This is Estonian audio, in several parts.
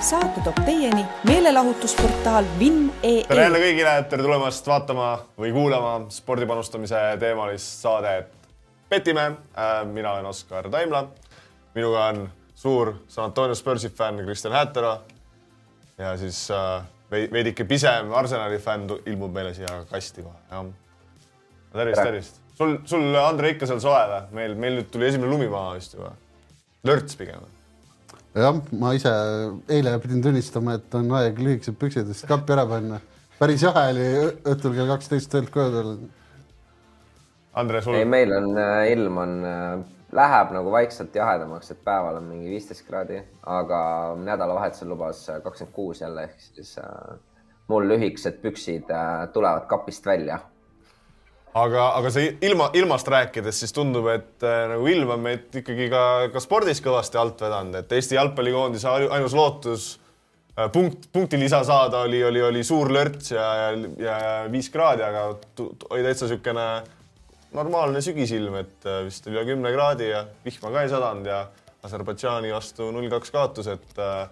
saate toob teieni meelelahutusportaal Vinn.ee. tere jälle kõigile, tere tulemast vaatama või kuulama spordipanustamise teemalist saadet Petime. mina olen Oskar Taimla. minuga on suur San Antonio Spursi fänn Kristjan Häätera. ja siis äh, veidike pisem Arsenali fänn ilmub meile siia kasti kohe, jah. tervist, tervist. sul, sul, Andre, ikka seal soe või? meil, meil nüüd tuli esimene lumi maha vist juba. lörts pigem. Jah, ma ise eile pidin tunnistama, et on aeg lühikesed püksidest kappi ära panna. päris jahe oli õhtul kell kaksteist töölt koju tulla. Andre, sul? ei, meil on äh, ilm on äh, läheb nagu vaikselt jahedamaks, et päeval on mingi viisteist kraadi, aga nädalavahetusel lubas kakskümmend kuus jälle ehk siis äh, mul lühikesed püksid äh, tulevad kapist välja. Aga, aga see ilma, ilmast rääkides, siis tundub, et äh, nagu ilm on meid ikkagi ka, ka spordis kõvasti alt vedanud, et Eesti jalgpallikoondise ainus lootus äh, punkt, punktilisa saada oli, oli, oli suur lörts ja, ja, ja viis kraadi, aga oli täitsa niisugune normaalne sügisilm, et äh, vist üle kümne kraadi ja vihma ka ei sadanud ja Aserbaidžaani vastu null kaks kaotus, et äh,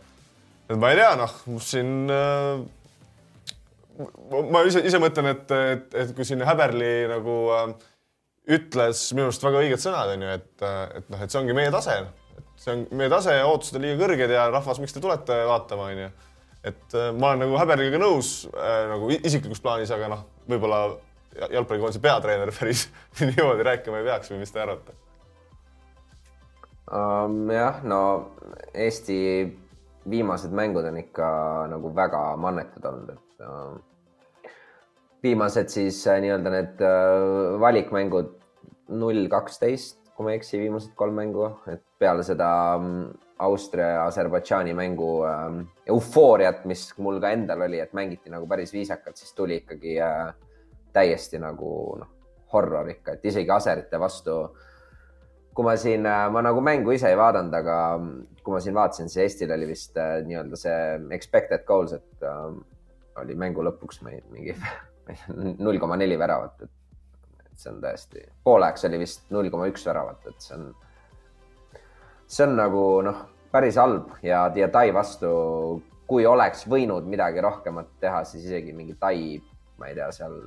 et ma ei tea, noh, siin äh, ma ise, ise mõtlen, et, et, et kui siin Häberli nagu äh, ütles minu arust väga õiged sõnad, on ju, et, et noh, et see ongi meie tase, et see on meie tase ja ootused on liiga kõrged ja rahvas, miks te tulete vaatama, on ju. et äh, ma olen nagu Häberliga nõus äh, nagu isiklikus plaanis, aga noh, võib-olla jalgpallikoondise peatreener päris niimoodi rääkima ei peaks või mis te arvate um,? jah, no Eesti viimased mängud on ikka nagu väga mannetud olnud, et uh, viimased siis uh, nii-öelda need uh, valikmängud null kaksteist, kui ma ei eksi, viimased kolm mängu, et peale seda um, Austria ja Aserbaidžaani mängu um, eufooriat, mis mul ka endal oli, et mängiti nagu päris viisakalt, siis tuli ikkagi uh, täiesti nagu noh, horror ikka, et isegi aserite vastu. kui ma siin, äh, ma nagu mängu ise ei vaadanud, aga kui ma siin vaatasin, siis Eestil oli vist äh, nii-öelda see expected goals, et äh, oli mängu lõpuks meil mingi null koma neli väravat, et see on täiesti, pooleks oli vist null koma üks väravat, et see on, see on nagu noh, päris halb ja, ja Tai vastu, kui oleks võinud midagi rohkemat teha, siis isegi mingi Tai, ma ei tea, seal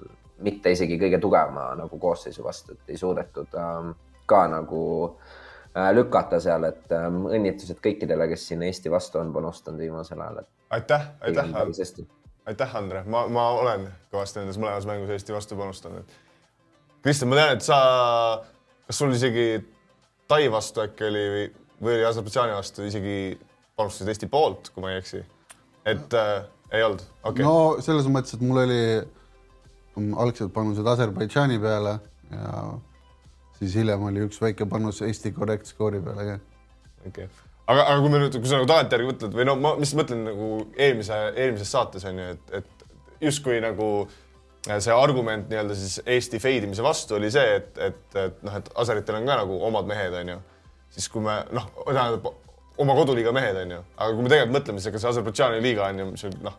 mitte isegi kõige tugevama nagu koosseisu vastu, et ei suudetud ähm, ka nagu äh, lükata seal, et ähm, õnnitlused kõikidele, kes siin Eesti vastu on panustanud viimasel ajal. aitäh, aitäh, aitäh, Andre, ma, ma olen kõvasti nendes mõlemas mängus Eesti vastu panustanud. Kristjan, ma tean, et sa, kas sul isegi Tai vastu äkki oli või, või oli Aserbaidžaani vastu isegi panustasid Eesti poolt, kui ma ei eksi? et äh, ei olnud okay.? no selles mõttes, et mul oli algselt panused Aserbaidžaani peale ja siis hiljem oli üks väike panus Eesti korrekt skoori peale ka. okei okay., aga, aga kui me nüüd, kui sa nagu tagantjärgi mõtled või no ma, mis mõtlen nagu eelmise, eelmises saates on ju, et, et justkui nagu see argument nii-öelda siis Eesti feidimise vastu oli see, et, et, et noh, et Aseritel on ka nagu omad mehed, on ju. siis kui me noh, tähendab oma koduliiga mehed, on ju, aga kui me tegelikult mõtleme, siis ega see Aserbaidžaani liiga on ju, mis noh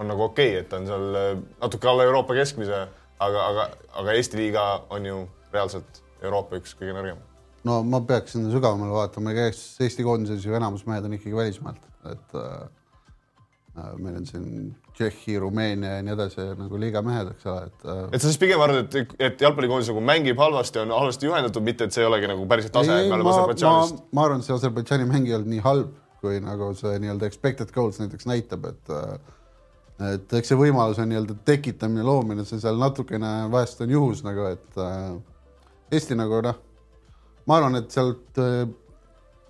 on nagu okei okay,, et on seal äh, natuke alla Euroopa keskmise, aga, aga, aga Eesti liiga on ju reaalselt Euroopa üks kõige nõrgem. No ma peaks sinna sügavamale vaatama, kes Eesti koondises ju enamus mehed on ikkagi välismaalt, et äh, äh, meil on siin Tšehhi, Rumeenia ja nii edasi nagu liiga mehed, eks ole, et äh.... et sa siis pigem arvad, et, et jalgpallikoondis nagu mängib halvasti, on halvasti juhendatud, mitte et see ei olegi nagu päriselt tase, et me oleme Aserbaidžaanist. ma arvan, et see Aserbaidžaani mäng ei olnud nii halb, kui nagu see nii-öelda expected goals näiteks näitab, et äh, et eks see võimalus on nii-öelda tekitamine, loomine, see seal natukene vahest on juhus nagu, et äh, Eesti nagu noh, ma arvan, et sealt äh,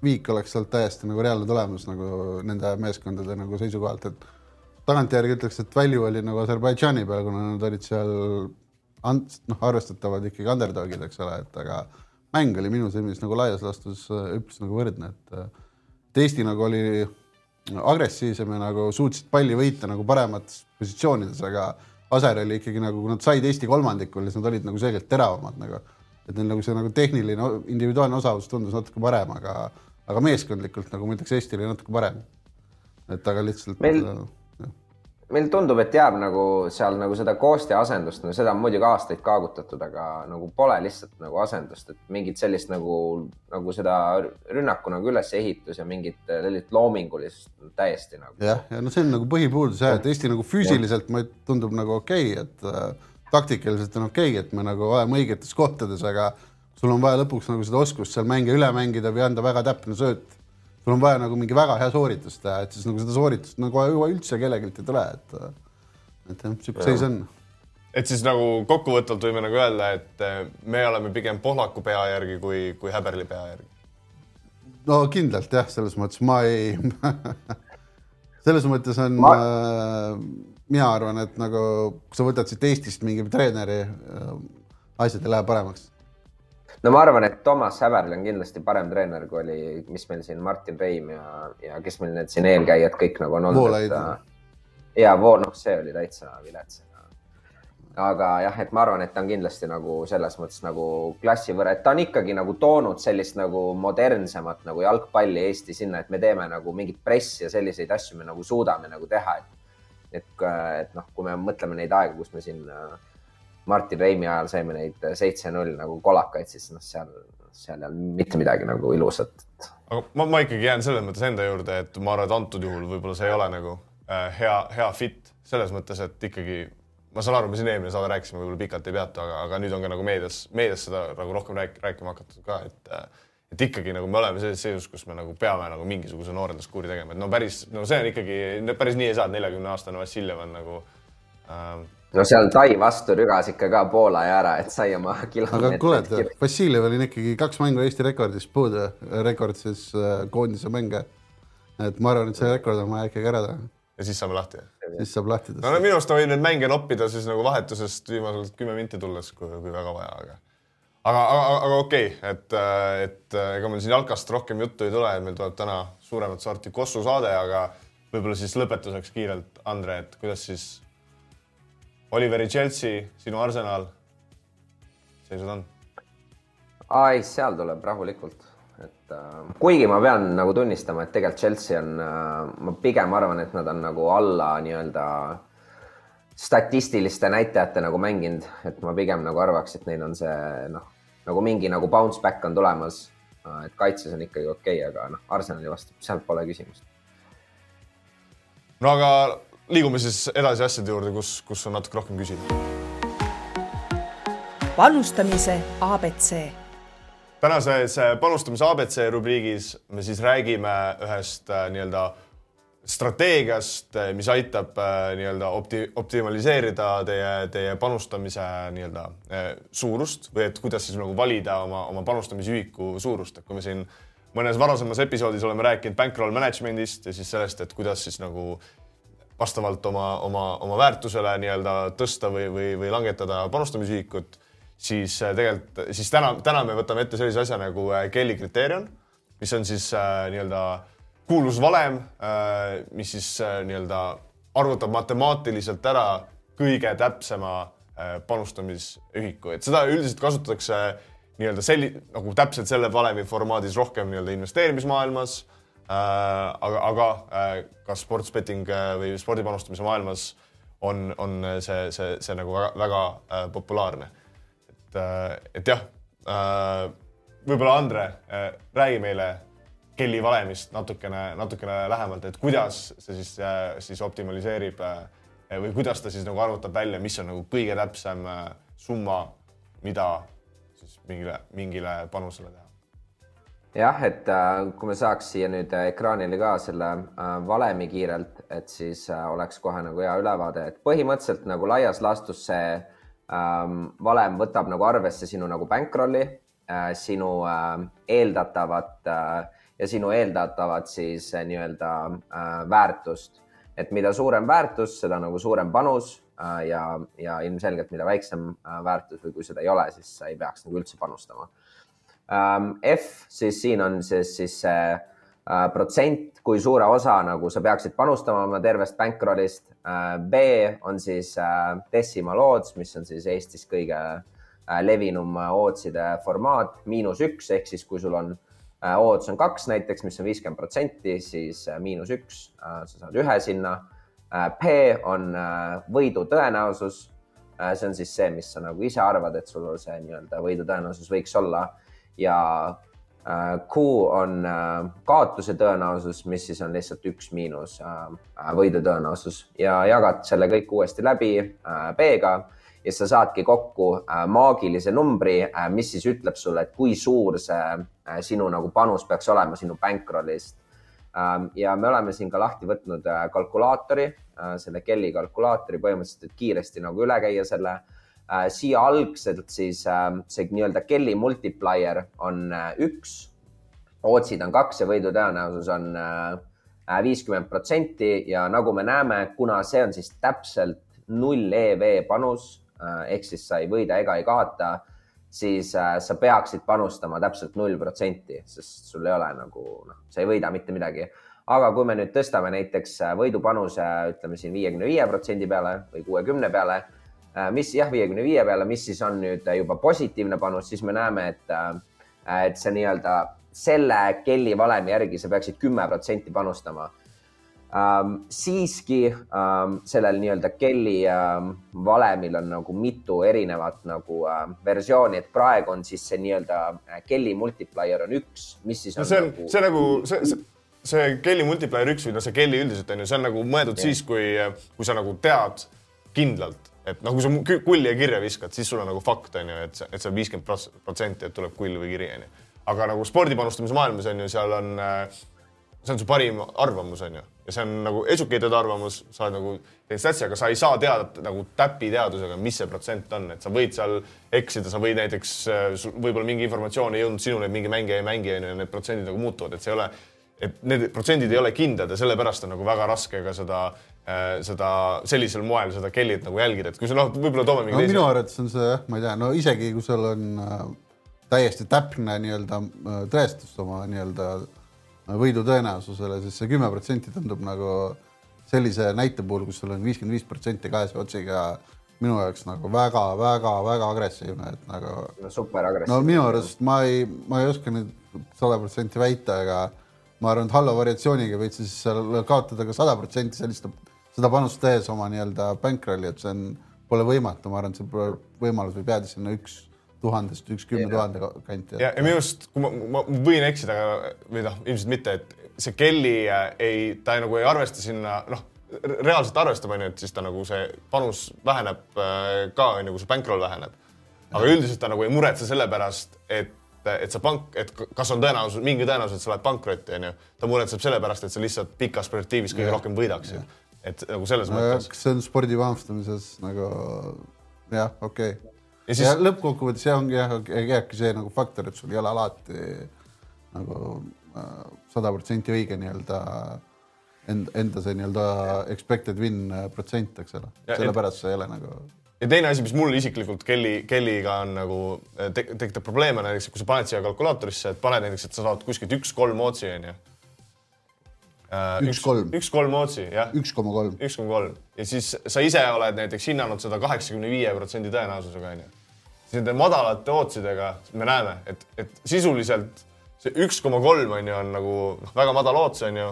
viik oleks sealt täiesti nagu reaalne tulemus nagu nende meeskondade nagu seisukohalt, et tagantjärgi ütleks, et value oli nagu Aserbaidžaani peal, kuna nad olid seal noh, arvestatavad ikkagi underdog'id, eks ole, et aga mäng oli minu silmis nagu laias laastus äh, üpris nagu võrdne, et et Eesti nagu oli agressiivsem ja nagu suutsid palli võita nagu paremates positsioonides, aga Aser oli ikkagi nagu, kui nad said Eesti kolmandikul, siis nad olid nagu selgelt teravamad nagu, et neil nagu see nagu tehniline individuaalne osavus tundus natuke parem, aga, aga meeskondlikult nagu ma ütleks, Eesti oli natuke parem. et aga lihtsalt meil, meil tundub, et jääb nagu seal nagu seda koosti asendust, no seda on muidugi aastaid kaagutatud, aga nagu pole lihtsalt nagu asendust, et mingit sellist nagu, nagu seda rünnaku nagu ülesehitus ja mingit sellist loomingulist täiesti nagu. jah, ja no see on nagu põhipuudus jah, et Eesti nagu füüsiliselt ma tundub nagu okei okay,, et äh, taktikaliselt on okei okay,, et me nagu oleme õigetes kohtades, aga sul on vaja lõpuks nagu seda oskust seal mänge üle mängida või anda väga täpne sööt sul on vaja nagu mingi väga hea sooritus teha, et siis nagu seda sooritust nagu üldse kellelgi ei tule, et et jah, niisugune seis on. et siis nagu kokkuvõtvalt võime nagu öelda, et eh, me oleme pigem Pohlaku pea järgi kui, kui Häberli pea järgi. no kindlalt jah, selles mõttes ma ei selles mõttes on ma... äh, mina arvan, et nagu kui sa võtad siit Eestist mingi treeneri äh,, asjad ei lähe paremaks no ma arvan, et Toomas Häberl on kindlasti parem treener, kui oli, mis meil siin Martin Reim ja, ja kes meil need siin eelkäijad kõik nagu on olnud. ja voo, noh, see oli täitsa vilets. aga jah, et ma arvan, et ta on kindlasti nagu selles mõttes nagu klassi võrra, et ta on ikkagi nagu toonud sellist nagu modernsemat nagu jalgpalli Eesti sinna, et me teeme nagu mingit pressi ja selliseid asju me nagu suudame nagu teha, et et, et noh, kui me mõtleme neid aegu, kus me siin äh, Martin Reimi ajal saime neid seitse-null nagu kolakaid, siis noh, seal, seal ei olnud mitte midagi nagu ilusat. aga ma, ma ikkagi jään selles mõttes enda juurde, et ma arvan, et antud juhul võib-olla see ei ole nagu äh, hea, hea fit selles mõttes, et ikkagi ma saan aru, me siin eelmine saade rääkisime, võib-olla pikalt ei peatu, aga, aga nüüd on ka nagu meedias, meedias seda nagu rohkem rääk, rääkima hakatud ka, et äh, et ikkagi nagu me oleme sellises seisus, kus me nagu peame nagu mingisuguse noorenduskuuri tegema, et no päris, no see on ikkagi, päris nii ei saa, et neljakümne aastane Vassiljev on nagu äh, no seal Tai vastu rügas ikka ka Poola ja ära, et sai oma kilomeetrid. aga kuule, Vassiljev oli ikkagi kaks mängu Eesti rekordist puudu, rekord siis äh, koondise mänge. et ma arvan, et see rekord on vaja ikkagi ära teha. ja siis saame lahti? siis saab lahti tõsta. no minu arust võin neid mänge noppida siis nagu vahetusest viimased kümme minti tulles, kui, kui väga vaja, aga aga, aga, aga okei okay,, et, et ega meil siin jalkast rohkem juttu ei tule, meil tuleb täna suuremat sorti Kossu saade, aga võib-olla siis lõpetuseks kiirelt, Andre, et kuidas siis Oliveri Chelsea, sinu Arsenal, seisud on? ai, seal tuleb rahulikult, et äh, kuigi ma pean nagu tunnistama, et tegelikult Chelsea on äh,, ma pigem arvan, et nad on nagu alla nii-öelda statistiliste näitajate nagu mänginud, et ma pigem nagu arvaks, et neil on see noh, nagu mingi nagu bounce back on tulemas. et kaitses on ikkagi okei okay,, aga noh, Arsenali vastu, seal pole küsimust. no aga liigume siis edasi asjade juurde, kus, kus on natuke rohkem küsida. panustamise abc. tänases äh, panustamise abc rubriigis me siis räägime ühest äh, nii-öelda strateegiast, äh, mis aitab nii-öelda opti-, optimaliseerida teie, teie panustamise nii-öelda suurust või et kuidas siis nagu valida oma, oma panustamisühiku suurust, et kui me siin mõnes varasemas episoodis oleme rääkinud bankroll management'ist ja siis sellest, et kuidas siis nagu vastavalt oma, oma, oma väärtusele nii-öelda tõsta või, või, või langetada panustamisühikut, siis äh, tegelikult, siis täna, täna me võtame ette sellise asja nagu äh, Kelly kriteerium, mis on siis äh, nii-öelda kuulus valem äh,, mis siis äh, nii-öelda arvutab matemaatiliselt ära kõige täpsema äh, panustamisühiku, et seda üldiselt kasutatakse nii-öelda selli-, nagu täpselt selle valemi formaadis rohkem nii-öelda investeerimismaailmas Äh, aga, aga äh, ka sports betting äh, või spordipanustamise maailmas on, on see, see, see nagu väga, väga populaarne. et, et jah, võib-olla Andre, räägi meile Kelly valemist natukene, natukene lähemalt, et kuidas see siis, siis optimaliseerib või kuidas ta siis nagu arvutab välja, mis on nagu kõige täpsem summa, mida siis mingile, mingile panusele teha? Jah, et äh, kui me saaks siia nüüd äh, ekraanile ka selle äh, valemi kiirelt, et siis oleks kohe nagu hea ülevaade, et põhimõtteliselt nagu laias laastus see ähm, valem võtab nagu arvesse sinu nagu bankrolli, sinu eeldatavat ja sinu eeldatavat siis nii-öelda väärtust, et mida suurem väärtus, seda nagu suurem panus ja, ja ilmselgelt, mida väiksem väärtus või kui seda ei ole, siis sa ei peaks nagu üldse panustama Ähm, F, siis siin on siis, siis see äh, protsent, kui suure osa nagu sa peaksid panustama oma tervest bankrollist. Äh, B on siis äh, decimal odds, mis on siis Eestis kõige levinum oddside formaat, miinus üks ehk siis kui sul on odds on kaks näiteks, mis on viiskümmend protsenti, siis miinus üks, sa saad ühe sinna. P on võidu tõenäosus. see on siis see, mis sa nagu ise arvad, et sul see nii-öelda võidu tõenäosus võiks olla. Ja Q on kaotuse tõenäosus, mis siis on lihtsalt üks miinus võidu tõenäosus. Ja jagad selle kõik uuesti läbi B-ga ja sa saadki kokku maagilise numbri, mis siis ütleb sulle, et kui suur see sinu nagu panus peaks olema sinu bankrollist Ähm, ja me oleme siin ka lahti võtnud äh, kalkulaatori, äh, selle Kelly kalkulaatori põhimõtteliselt, et kiiresti nagu üle käia selle. Äh, siia algselt siis ähm, see nii-öelda Kelly multiplier on üks, otsid on kaks ja võidu tõenäosus on viiskümmend protsenti ja nagu me näeme, kuna see on siis täpselt null EV panus ehk siis sa ei võida ega ei kaota siis äh, sa peaksid panustama täpselt null protsenti, sest sul ei ole nagu noh, sa ei võida mitte midagi. aga kui me nüüd tõstame näiteks äh, võidupanuse, ütleme siin viiekümne viie protsendi peale või kuuekümne peale, äh, mis jah, viiekümne viie peale, mis siis on nüüd juba positiivne panus, siis me näeme, et, et see nii-öelda selle kelli valemi järgi sa peaksid kümme protsenti panustama ähm,. siiski ähm, sellel nii-öelda kelli ähm, valemil on nagu mitu erinevat nagu ähm, versiooni, et praegu on siis see nii-öelda äh, kelli multiplier on üks, mis siis on no see on nagu..., see nagu see, see see kelli multiplier üks või noh, see kelli üldiselt on ju, see on nagu mõeldud yeah. siis, kui, kui sa nagu tead kindlalt, et noh, kui sa kulli ja kirja viskad, siis sul on nagu fakt on ju, et see, et see on viiskümmend protsenti, et tuleb kull või kiri on ju. aga nagu spordipanustamise maailmas on ju, seal on äh, see on su parim arvamus, on ju, ja see on nagu educated arvamus, sa oled nagu teed statsi, aga sa ei saa teada nagu täpiteadusega, mis see protsent on, et sa võid seal eksida, sa võid näiteks, võib-olla mingi informatsioon ei jõudnud sinuni, et mingi mängija ei mängi, on ju, need protsendid nagu muutuvad, et see ei ole, et need protsendid ei ole kindlad ja sellepärast on nagu väga raske ka seda äh, seda sellisel moel seda kellit nagu jälgida, et kui sa noh, võib-olla toome mingi no, teise. minu arvates on see jah, ma ei tea, no isegi kui sul on äh, täiesti täpne nii-öelda äh, tõestus oma nii-öelda äh, võidu tõenäosusele, siis see kümme protsenti tundub nagu sellise näite puhul, kus sul on viiskümmend viis protsenti kahese otsiga minu jaoks nagu väga-väga-väga agressiivne, et nagu no,. super agressiivne. no minu arust ma ei, ma ei oska nüüd sada protsenti väita, aga ma arvan, et halva variatsiooniga võid siis seal kaotada ka sada protsenti sellist, seda panust tehes oma nii-öelda bankrolli, et see on, pole võimatu, ma arvan, et see võimalus võib jääda sinna üks tuhandest üks kümne tuhande kanti. ja, ja minu arust, kui ma, ma võin eksida, või noh, ilmselt mitte, et see Kelly äh, ei, ta ei, nagu ei arvesta sinna, noh, reaalselt arvestab, onju, et siis ta nagu see panus väheneb äh, ka, onju, kui see bankroll väheneb. aga üldiselt ta nagu ei muretse selle pärast, et et sa pank, et kas on tõenäosus, mingi tõenäosus, et sa lähed pankrotti, onju. ta muretseb selle pärast, et sa lihtsalt pikas perspektiivis kõige ja. rohkem võidaksid. et nagu selles no, mõttes. see on spordi panustamises nagu jah, okei okay ja, siis... ja lõppkokkuvõttes see ongi jah, jääbki see nagu faktor, et sul ei ole alati nagu äh, sada protsenti õige nii-öelda enda, enda see nii-öelda expected win äh, protsent, eks ole. sellepärast see ei ole nagu. ja teine asi, mis mul isiklikult Kelly, Kellyga on nagu äh, te, tekitab probleeme näiteks, kui sa paned siia kalkulaatorisse, et paned näiteks, et sa saad kuskilt üks-kolm otsi onju üks kolm. üks kolm otsi, jah. üks koma kolm. üks koma kolm ja siis sa ise oled näiteks hinnanud seda kaheksakümne viie protsendi tõenäosusega onju nende madalate ootsidega me näeme, et, et sisuliselt see üks koma kolm on ju, on nagu noh, väga madal oots on ju,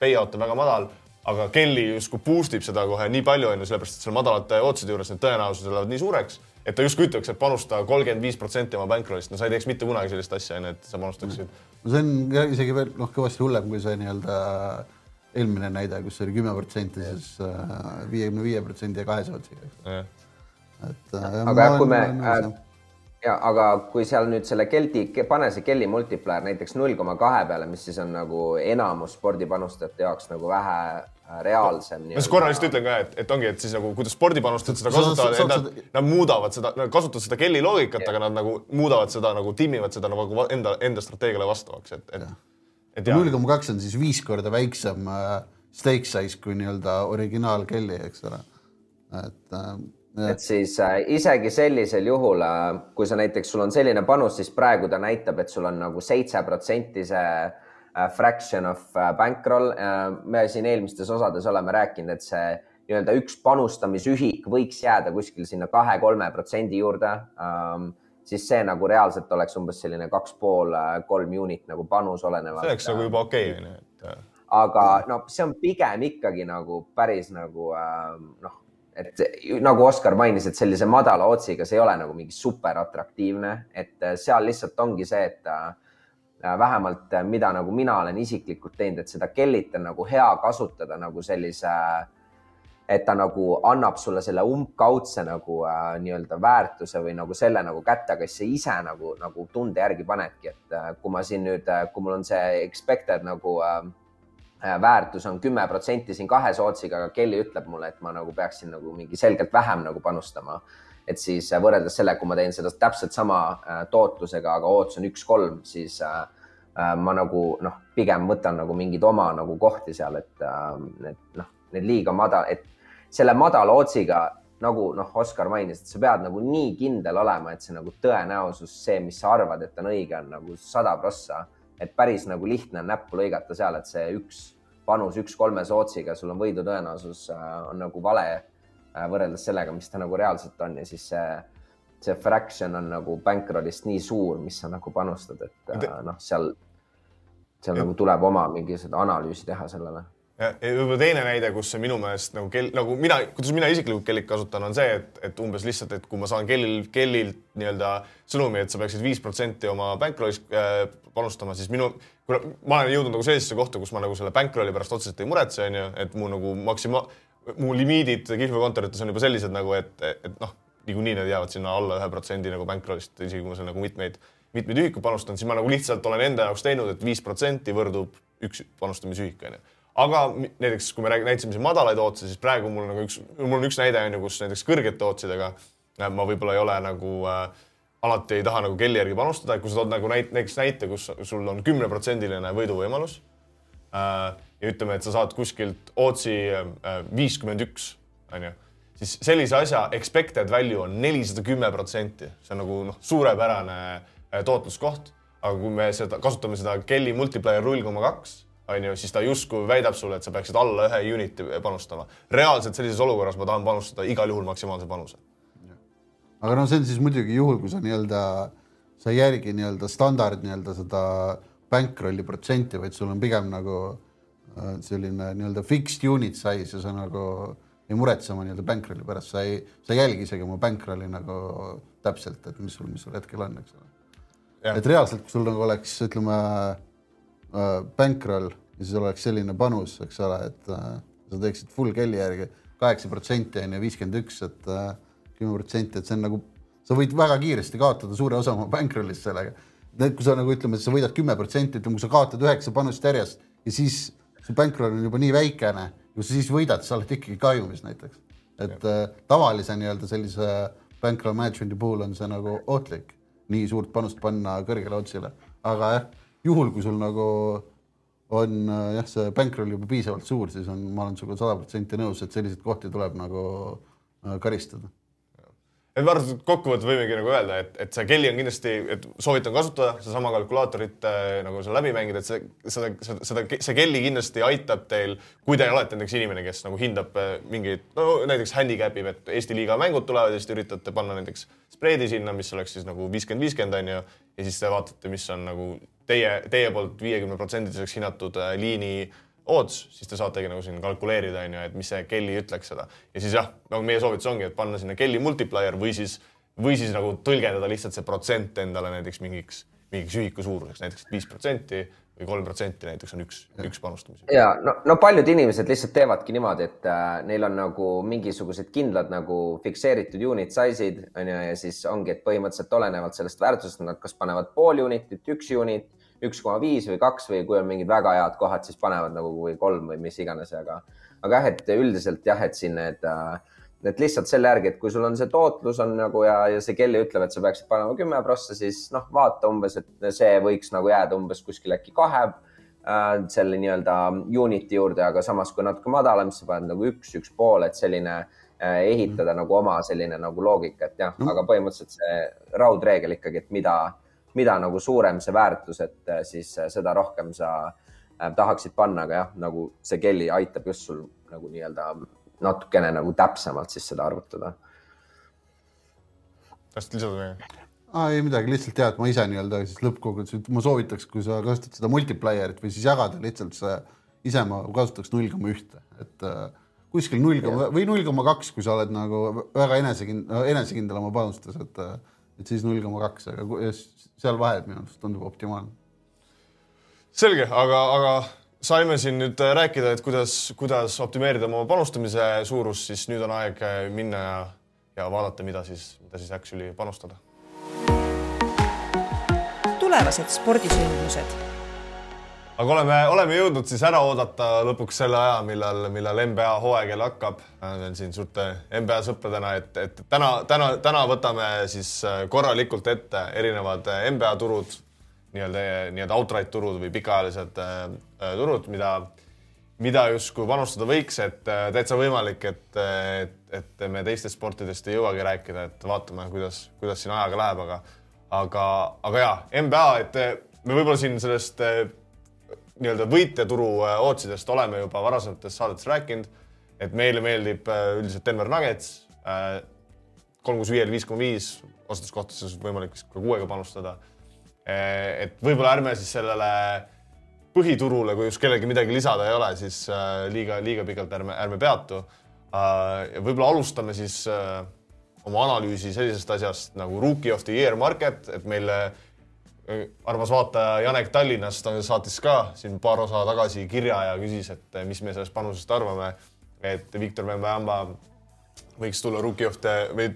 payout on väga madal, aga Kelly justkui boost ib seda kohe nii palju on ju, sellepärast et seal madalate ootside juures need tõenäosused lähevad nii suureks, et ta justkui ütleks, et panusta kolmkümmend viis protsenti oma bankrollist, no sa ei teeks mitte kunagi sellist asja, on ju, et sa panustaksid. no see on isegi veel noh, kõvasti hullem kui see nii-öelda eelmine näide, kus oli kümme protsenti, siis äh, viiekümne viie protsendi ja kahesaja otsiga et äh,. aga jah, kui me äh, ja aga kui seal nüüd selle keldi, pane see kelli multiplier näiteks null koma kahe peale, mis siis on nagu enamus spordipanustajate jaoks nagu vähe äh, reaalsem. ma siis korra lihtsalt ütlen ka, et, et ongi, et siis nagu kuidas spordipanustajad seda kasutavad, nad, nad muudavad seda, nad kasutavad seda kelli loogikat, aga nad nagu muudavad seda nagu timmivad seda nagu enda, enda strateegiale vastavaks, et, et. et null koma kaks on siis viis korda väiksem äh, stake size kui nii-öelda originaal kelli, eks ole. et äh, et siis äh, isegi sellisel juhul äh,, kui sa näiteks, sul on selline panus, siis praegu ta näitab, et sul on nagu seitse protsenti see äh, fraction of bankroll me siin eelmistes osades oleme rääkinud, et see nii-öelda üks panustamisühik võiks jääda kuskil sinna kahe-kolme protsendi juurde ähm,. siis see nagu reaalselt oleks umbes selline kaks pool, kolm unit nagu panus olenevalt. see oleks nagu juba okei okay,, onju, aga no see on pigem ikkagi nagu päris nagu noh, et nagu Oskar mainis, et sellise madala otsiga, see ei ole nagu mingi super atraktiivne, et äh, seal lihtsalt ongi see, et äh, vähemalt mida nagu mina olen isiklikult teinud, et seda kellit on nagu hea kasutada nagu sellise äh, et ta nagu annab sulle selle umbkaudse nagu äh, nii-öelda väärtuse või nagu selle nagu kätte, aga siis sa ise nagu, nagu tunde järgi panedki, et äh, kui ma siin nüüd äh,, kui mul on see expected nagu äh, äh väärtus on kümme protsenti siin kahe sootsiga, aga Kelly ütleb mulle, et ma nagu peaksin nagu mingi selgelt vähem nagu panustama. et siis äh, võrreldes sellega, kui ma teen seda täpselt sama äh, tootlusega, aga ootus on üks-kolm, siis äh, äh, ma nagu noh, pigem võtan nagu mingeid oma nagu kohti seal, et, äh, et noh, need liiga madal, et selle madala otsiga, nagu noh, Oskar mainis, et sa pead nagu nii kindel olema, et see nagu tõenäosus, see, mis sa arvad, et on õige, on nagu sada prossa. et päris nagu lihtne on näppu lõigata seal, et see üks panus üks kolme sootsiga, sul on võidu tõenäosus äh, on nagu vale äh, võrreldes sellega, mis ta nagu reaalselt on ja siis see, see fraction on nagu bankrollist nii suur, mis sa nagu panustad, et äh, noh, seal, seal nagu tuleb oma mingi seda analüüsi teha sellele. Ja võib-olla teine näide, kus see minu meelest nagu kell, nagu mina, kuidas mina isiklikult kellit kasutan, on see, et, et umbes lihtsalt, et kui ma saan kellil, kellilt nii-öelda sõnumi, et sa peaksid viis protsenti oma bankrollist äh, panustama, siis minu, kuna ma olen jõudnud nagu sellisesse kohta, kus ma nagu selle bankrolli pärast otseselt ei muretse, onju, et mu nagu maksima-, mu limiidid kihlveokontorites on juba sellised nagu, et, et noh, niikuinii need jäävad sinna alla ühe protsendi nagu bankrollist, isegi kui ma seal nagu mitmeid, mitmeid ühikuid panustan, siis ma nagu lihtsalt olen enda jaoks teinud, et viis protsenti võrdub üks panustamisühik, onju. Aga näiteks kui me räägime, näitasime siin madalaid otse, siis praegu mul nagu üks, mul on üks näide on ju, kus näiteks kõrgete otsidega äh, ma võib-olla ei ole nagu äh, alati ei taha nagu kelli järgi panustada, et kui sa tood nagu näit, näiteks näite, kus sul on kümneprotsendiline võiduvõimalus äh, ja ütleme, et sa saad kuskilt otsi äh, viiskümmend üks, onju, siis sellise asja expected value on nelisada kümme protsenti, see on nagu noh, suurepärane äh, tootluskoht, aga kui me seda kasutame seda kelli multiplier null koma kaks on ju, siis ta justkui väidab sulle, et sa peaksid alla ühe unit'i panustama. reaalselt sellises olukorras ma tahan panustada igal juhul maksimaalse panuse. Aga no see on siis muidugi juhul, kui sa nii-öelda, sa ei järgi nii-öelda standard nii-öelda seda bankrolli protsenti, vaid sul on pigem nagu äh, selline nii-öelda fixed unit size ja sa nagu ei muretse oma nii-öelda bankrolli pärast, sa ei, sa ei jälgi isegi oma bankrolli nagu täpselt, et mis sul, mis sul hetkel on, eks ole. et reaalselt, kui sul nagu oleks, ütleme äh, bankroll ja siis oleks selline panus, eks ole, et äh, sa teeksid full kelli järgi kaheksa protsenti on ju, viiskümmend üks, et äh, kümme protsenti, et see on nagu, sa võid väga kiiresti kaotada suure osa oma bankrollist sellega. kui sa nagu ütleme, sa võidad kümme protsenti, ütleme, kui sa kaotad üheksa panust järjest ja siis su bankroll on juba nii väikene, kui sa siis võidad, sa oled ikkagi kahjumis näiteks. et äh, tavalise nii-öelda sellise bankroll management'i puhul on see nagu ohtlik, nii suurt panust panna kõrgele otsile, aga jah juhul, kui sul nagu on äh, jah, see bankroll juba piisavalt suur, siis on, ma olen sinuga sada protsenti nõus, et selliseid kohti tuleb nagu äh, karistada et ma arvan, et kokkuvõttes võimegi nagu öelda, et, et see kelli on kindlasti, et soovitan kasutada sedasama kalkulaatorit äh, nagu seal läbi mängida, et see, seda, seda, seda, see kelli kindlasti aitab teil, kui te olete näiteks inimene, kes nagu hindab äh, mingeid, no näiteks handicap ib, et Eesti liiga mängud tulevad ja siis te üritate panna näiteks spreedi sinna, mis oleks siis nagu viiskümmend, viiskümmend on ju, ja siis te vaatate, mis on nagu teie, teie poolt viiekümne protsendiseks hinnatud äh, liini odds, siis te saategi nagu siin kalkuleerida, on ju, et mis see Kelly ütleks seda. ja siis jah, nagu meie soovitus ongi, et panna sinna Kelly multiplier või siis, või siis nagu tõlgendada lihtsalt see protsent endale näiteks mingiks, mingiks ühiku suuruseks, näiteks viis protsenti või kolm protsenti näiteks on üks, üks panustamise. ja no, no paljud inimesed lihtsalt teevadki niimoodi, et äh, neil on nagu mingisugused kindlad nagu fikseeritud unit size'id on ju, ja siis ongi, et põhimõtteliselt olenevalt sellest väärtusest nad kas panevad pool unit'it, üks unit üks koma viis või kaks või kui on mingid väga head kohad, siis panevad nagu või kolm või mis iganes, aga, aga jah, et üldiselt jah, et siin need, et lihtsalt selle järgi, et kui sul on see tootlus on nagu ja, ja see Kelly ütleb, et sa peaksid panema kümme prossa, siis noh, vaata umbes, et see võiks nagu jääda umbes kuskil äkki kahe äh, selle nii-öelda unit'i juurde, aga samas kui natuke madalam, siis sa paned nagu üks, üks pool, et selline äh, ehitada mm. nagu oma selline nagu loogika, et jah mm., aga põhimõtteliselt see raudreegel ikkagi, et mida mida nagu suurem see väärtus, et äh, siis äh, seda rohkem sa äh, tahaksid panna, aga jah, nagu see Kelly aitab just sul nagu nii-öelda natukene nagu täpsemalt siis seda arvutada. tahtsid lisada midagi? Ah, ei midagi, lihtsalt tead, ma ise nii-öelda siis lõppkokkuvõttes, ma soovitaks, kui sa kasutad seda multiplier'it või siis jagada lihtsalt see ise ma kasutaks null koma ühte, et äh, kuskil null koma või null koma kaks, kui sa oled nagu väga enesekindel, enesekindel oma panustes, et, äh, et siis null koma kaks, aga seal vahed minu arust tundub optimaalne. selge, aga, aga saime siin nüüd rääkida, et kuidas, kuidas optimeerida oma panustamise suurust, siis nüüd on aeg minna ja, ja vaadata, mida siis, mida siis Actually panustada. tulevased spordisündmused aga oleme, oleme jõudnud siis ära oodata lõpuks selle aja, millal, millal NBA hooaeg jälle hakkab. olen siin suurte NBA sõpradena, et, et täna, täna, täna võtame siis äh, korralikult ette erinevad äh, NBA turud, nii-öelda, nii-öelda outright turud või pikaajalised äh, äh, turud, mida, mida justkui panustada võiks, et äh, täitsa võimalik, et, et, et me teistest sportidest ei jõuagi rääkida, et vaatame, kuidas, kuidas siin ajaga läheb, aga, aga, aga ja NBA, et äh, me võib-olla siin sellest äh, nii-öelda võitjaturu äh, ootsidest oleme juba varasemates saadetes rääkinud, et meile meeldib äh, üldiselt Denver Nuggets, kolm kuus viiel viis koma viis, osades kohtades võimalik vist ka kuuega panustada. et võib-olla ärme siis sellele põhiturule, kui just kellelgi midagi lisada ei ole, siis äh, liiga, liiga pikalt ärme, ärme peatu. ja võib-olla alustame siis äh, oma analüüsi sellisest asjast nagu Rookie of the Year market, et meile armas vaataja Janek Tallinnast saatis ka siin paar osa tagasi kirja ja küsis, et mis me sellest panusest arvame. et Viktor Wembanyama võiks tulla Rookie of the või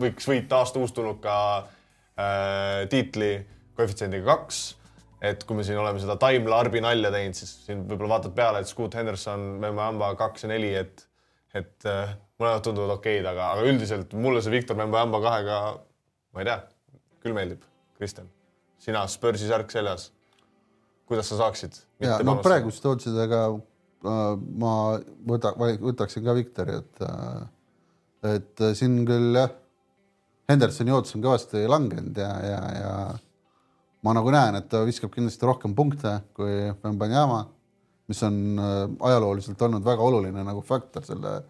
võiks võita aasta uustulnuka äh, tiitli koefitsiendiga kaks. et kui me siin oleme seda Time Larbi nalja teinud, siis siin võib-olla vaatad peale, et Scoot Henderson, Wembanyama kaks ja neli, et, et äh, mõlemad tunduvad okeid, aga, aga üldiselt mulle see Viktor Wembanyama kahega, ma ei tea, küll meeldib. Kristjan sina Spursi särk seljas. kuidas sa saaksid? ja no praegust ootsidega äh, ma võta, võtaksin ka Viktori, et äh, et äh, siin küll jah, Hendersoni ootus on kõvasti langenud ja, ja, ja ma nagu näen, et ta viskab kindlasti rohkem punkte kui Wembanyama, mis on ajalooliselt olnud väga oluline nagu faktor selle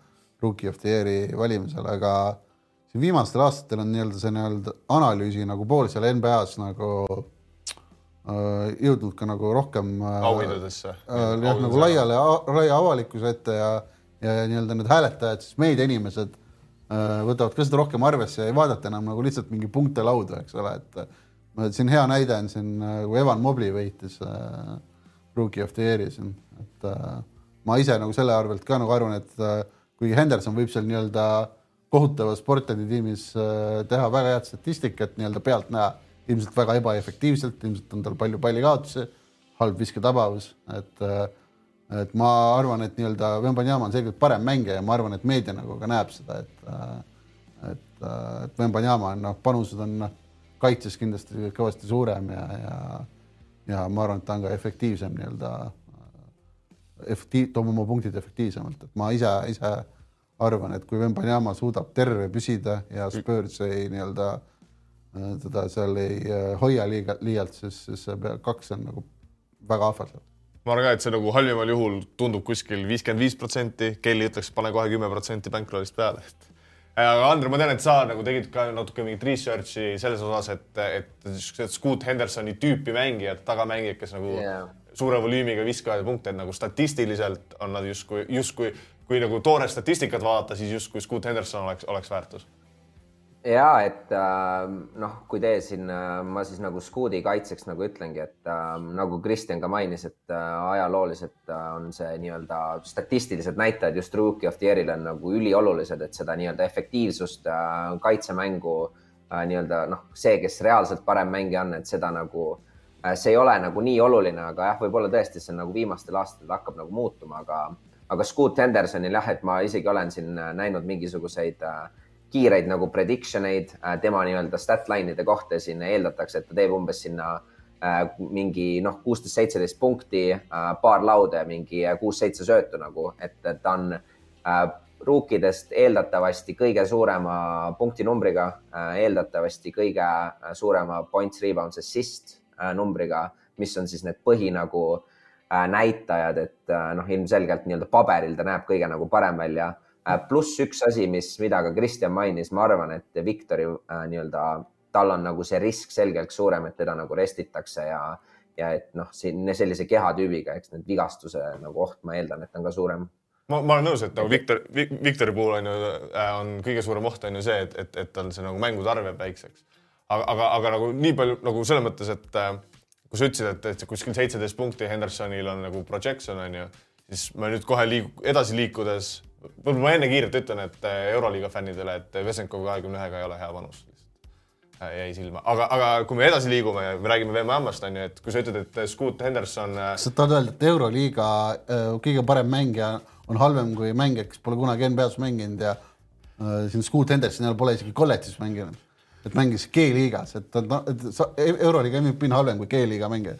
Rookie of the Year'i valimisel, aga viimastel aastatel on nii-öelda see nii-öelda analüüsi nagu pool seal NBA-s nagu äh, jõudnud ka nagu rohkem äh, auhindadesse äh, jah, nagu laiale, laia avalikkuse ette ja, ja, ja nii-öelda need hääletajad, siis meediainimesed äh, võtavad ka seda rohkem arvesse ja ei vaadata enam nagu lihtsalt mingi punkte lauda, eks ole, et äh, siin hea näide on siin, kui Evan Mobley võitis äh, Rookie of the Year'i siin, et äh, ma ise nagu selle arvelt ka nagu arvan, et äh, kuigi Henderson võib seal nii-öelda kohutavas Portlandi tiimis äh, teha väga head statistikat nii-öelda pealtnäha, ilmselt väga ebaefektiivselt, ilmselt on tal palju pallikaotusi, halb visketabavus, et äh, et ma arvan, et nii-öelda Wembanyama on selgelt parem mängija ja ma arvan, et meedia nagu ka näeb seda, et äh, et, et Wembanyama on noh, panused on noh, kaitses kindlasti kõvasti suurem ja, ja ja ma arvan, et ta on ka efektiivsem nii-öelda, efektiiv, toob oma punktid efektiivsemalt, et ma ise, ise arvan, et kui Wembanyama suudab terve püsida ja Spurs ei nii-öelda teda seal ei hoia liiga, liialt, siis, siis see kaks on nagu väga ahvatlev. ma arvan ka, et see nagu halvimal juhul tundub kuskil viiskümmend viis protsenti, Kelly ütleks, pane kohe kümme protsenti bankrollist peale, et aga Andre, ma tean, et sa nagu tegid ka natuke mingit research'i selles osas, et, et niisugused Scoot Hendersoni tüüpi mängijad, tagamängijad, kes nagu yeah. suure volüümiga viskavad punkte, et nagu statistiliselt on nad justkui, justkui kui nagu toore statistikat vaadata, siis justkui Scoot Henderson oleks, oleks väärtus. ja et äh, noh, kui te siin äh,, ma siis nagu Scooti kaitseks nagu ütlengi, et äh, nagu Kristjan ka mainis, et äh, ajalooliselt äh, on see nii-öelda statistilised näitajad just Rookie of the Year'il on nagu üliolulised, et seda nii-öelda efektiivsust kaitsemängu nii-öelda noh, see, kes reaalselt parem mängija on, et seda nagu see ei ole nagu nii oluline, aga jah, võib-olla tõesti see nagu viimastel aastatel hakkab nagu muutuma, aga aga Scoot Hendersonil jah, et ma isegi olen siin näinud mingisuguseid äh, kiireid nagu prediction eid äh, tema nii-öelda stat line'ide kohta, siin eeldatakse, et ta teeb umbes sinna äh, mingi noh, kuusteist, seitseteist punkti, paar lauda ja mingi kuus-seitse söötu nagu, et ta on ruukidest eeldatavasti kõige suurema punktinumbriga, eeldatavasti kõige suurema points, rebounds, assist numbriga, mis on siis need põhi nagu Äh, näitajad, et äh, noh, ilmselgelt nii-öelda paberil ta näeb kõige nagu parem välja. Äh, pluss üks asi, mis, mida ka Kristjan mainis, ma arvan, et Viktori nii-öelda, tal on nagu see risk selgelt suurem, et teda nagu restitakse ja, ja et noh, siin sellise kehatüübiga, eks need vigastuse nagu oht, ma eeldan, et on ka suurem ma, ma olen nõus, et nagu Viktor, Viktori puhul on ju, on kõige suurem oht on ju see, et, et, et tal see nagu mängude arv jääb väikseks. aga, aga, aga nagu nii palju nagu selles mõttes, et äh, kui sa ütlesid, et, et kuskil seitseteist punkti Hendersonil on nagu projection on ju, siis ma nüüd kohe liigu, edasi liikudes, võib-olla ma enne kiirelt ütlen, et äh, Euroliiga fännidele, et Vesenkov kahekümne ühega ei ole hea panus äh, jäi silma, aga, aga kui me edasi liigume me räägime VMA-st on ju, et kui sa ütled, et Scoot Henderson. sa tahad öelda, et Euroliiga äh, kõige parem mängija on halvem kui mängija, kes pole kunagi NBA-s mänginud ja äh, siin Scoot Henderson pole isegi kolledžis mänginud, et mängis G-liigas, et ta et sa, e-, Euroliiga MVP on halvem kui G-liiga mängija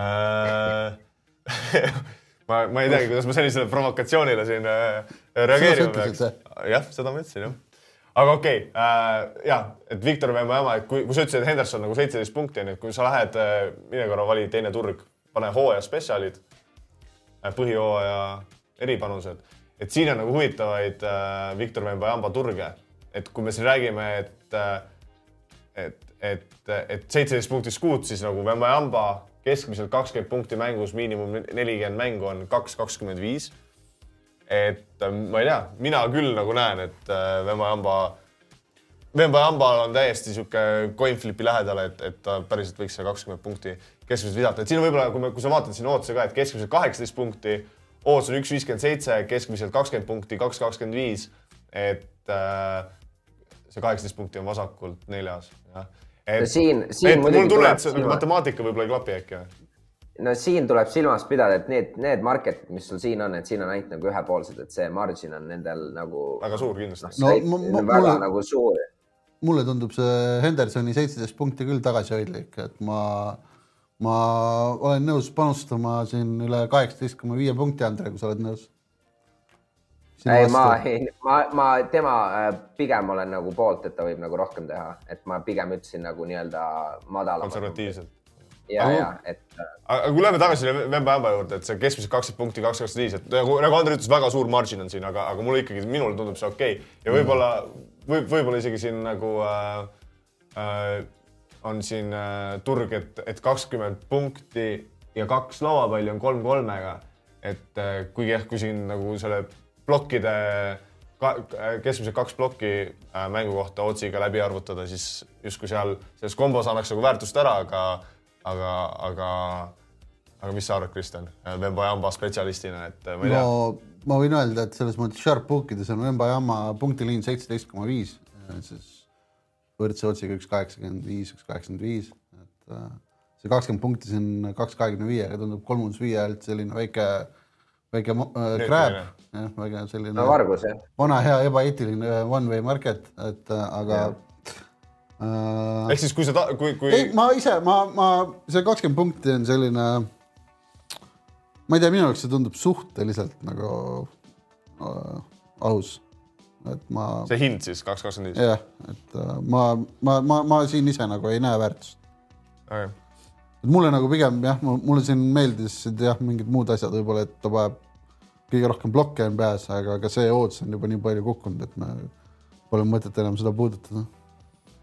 äh, ma, ma ei teagi, kuidas ma sellisele provokatsioonile siin äh, reageerima peaks. jah, seda ma ütlesin jah. aga okei okay, äh,, ja, et Viktor Vemajama, et kui, kui sa ütlesid, et Henderson nagu seitseteist punkti on ju, et kui sa lähed äh,, mine korra vali teine turg, pane hooaja spetsialid äh,, põhihooaja eripanused, et siin on nagu huvitavaid äh, Viktor Vembajamba turge, et kui me siin räägime, et äh, et, et, et seitseteist punkti skuut, siis nagu Vembajamba keskmiselt kakskümmend punkti mängus, miinimum nelikümmend mängu on kaks kakskümmend viis. et äh, ma ei tea, mina küll nagu näen, et äh, Vembajamba Vembajambal on täiesti sihuke coin flip'i lähedal, et, et ta päriselt võiks see kakskümmend punkti keskmiselt visata, et siin võib-olla, kui me, kui sa vaatad siin ootuse ka, et keskmiselt kaheksateist punkti Oots on üks viiskümmend seitse, keskmiselt kakskümmend punkti, kaks kakskümmend viis. et äh, see kaheksateist punkti on vasakult neljas. Et, siin, siin et mul tunne, et see silma... matemaatika võib-olla ei klapi äkki või? no siin tuleb silmas pidada, et need, need market'id, mis sul siin on, et siin on ainult nagu ühepoolsed, et see margin on nendel nagu. väga suur kindlasti no,. no väga mulle, nagu suur. mulle tundub see Hendersoni seitseteist punkti küll tagasihoidlik, et ma ma olen nõus panustama siin üle kaheksateist koma viie punkti, Andre, kui sa oled nõus. Ei, ma, ma, ma tema äh, pigem olen nagu poolt, et ta võib nagu rohkem teha, et ma pigem ütlesin nagu nii-öelda madalamat. konservatiivselt. ja, ja, et. Äh, aga kui läheme tagasi selle Vemba-Ämba juurde, et see keskmiselt kaksteist punkti, kaks kakskümmend viis, et nagu, nagu Andrei ütles, väga suur margin on siin, aga, aga mulle ikkagi, minule tundub see okei okay. ja võib-olla võib, võib-olla isegi siin nagu äh, äh, on siin äh, turg, et, et kakskümmend punkti ja kaks lauapalli on kolm kolmega. et äh, kuigi jah, kui siin nagu selle plokkide keskmiselt kaks plokki äh, mängu kohta otsiga läbi arvutada, siis justkui seal selles kombos annaks nagu väärtust ära, aga, aga, aga, aga mis sa arvad, Kristjan, Vemba-Jamba spetsialistina, et ma ei tea no,? ma võin öelda, et selles mõttes sharp bookides on Vemba-Jamba punktiliin seitseteist koma viis, siis võrdse otsiga üks kaheksakümmend viis, üks kaheksakümmend viis, et äh, see kakskümmend punkti siin kaks kahekümne viiega tundub kolmundusviie alt selline väike, väike äh, krääb, jah, väga selline no, vargus, jah. vana hea ebaeetiline äh, one way market, et äh, aga äh, ehk siis, kui sa, kui, kui. ei, ma ise, ma, ma, see kakskümmend punkti on selline, ma ei tea, minu jaoks see tundub suhteliselt nagu äh, aus et ma. see hind siis kaks kakskümmend viis? jah, et uh, ma, ma, ma, ma siin ise nagu ei näe väärtust okay.. et mulle nagu pigem jah, mulle siin meeldisid jah, mingid muud asjad võib-olla, et ta vajab kõige rohkem blokke on peas, aga ka see ootus on juba nii palju kukkunud, et me pole mõtet enam seda puudutada.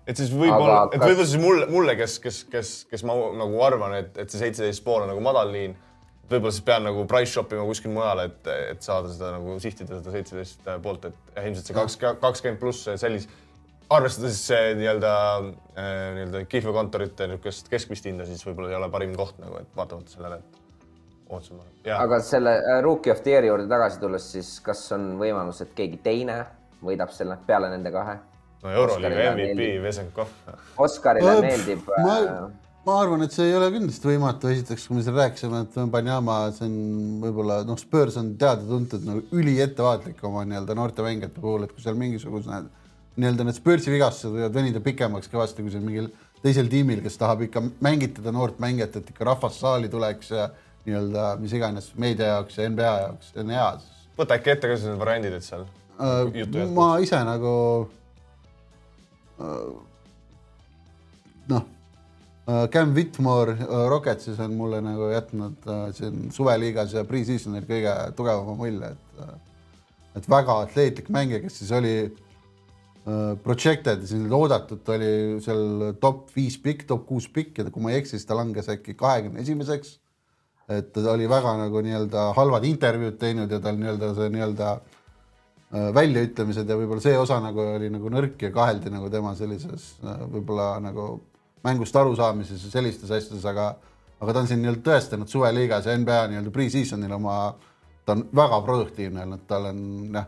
Et siis võib-olla, et võib-olla siis mulle, mulle, kes, kes, kes, kes ma nagu arvan, et, et see seitseteist pool on nagu madal liin võib-olla siis pean nagu price shop ima kuskil mujal, et, et saada seda nagu sihtida seda seitseteist poolt, et ilmselt see kaks, kakskümmend pluss sellise, arvestades nii-öelda äh, nii-öelda kihlveokontorite niisugust keskmist hinda, siis võib-olla ei ole parim koht nagu, et vaatamata sellele, et ootasime. aga selle äh, Rookie of the Year'i juurde tagasi tulles, siis kas on võimalus, et keegi teine võidab selle peale nende kahe? no Euroliiga MVP Vesenkov. Oskarile meeldib ma... Äh, ma arvan, et see ei ole kindlasti võimatu, esiteks, kui me siin rääkisime, et Wembanyama, see on võib-olla noh, Spurs on teada-tuntud nagu üliettevaatlik oma nii-öelda noorte mängijate puhul, et kui seal mingisugused nii-öelda need Spursi vigastused võivad venida pikemaks kõvasti kui seal mingil teisel tiimil, kes tahab ikka mängitada noort mängijat, et ikka rahvas saali tuleks ja nii-öelda mis iganes meedia jaoks ja NBA jaoks, see on hea. võta äkki ette ka need variandid, et seal äh, ma ise nagu äh, noh Äh, Cam Whitmore äh, Rocketsis on mulle nagu jätnud äh, siin suveliigas ja pre-seasonil kõige tugevama mulje, et et väga atleetlik mängija, kes siis oli äh, projected, siis oodatud oli seal top viis pikk, top kuus pikk ja kui ma ei eksi, siis ta langes äkki kahekümne esimeseks. Et ta oli väga nagu nii-öelda halvad intervjuud teinud ja tal nii-öelda see nii-öelda äh, väljaütlemised ja võib-olla see osa nagu oli nagu nõrk ja kaheldi nagu tema sellises äh, võib-olla nagu mängust arusaamises ja sellistes asjades, aga aga ta on siin nii-öelda tõestanud suveliigas ja NBA nii-öelda pre-seasonil oma, ta on väga produktiivne olnud, tal on jah,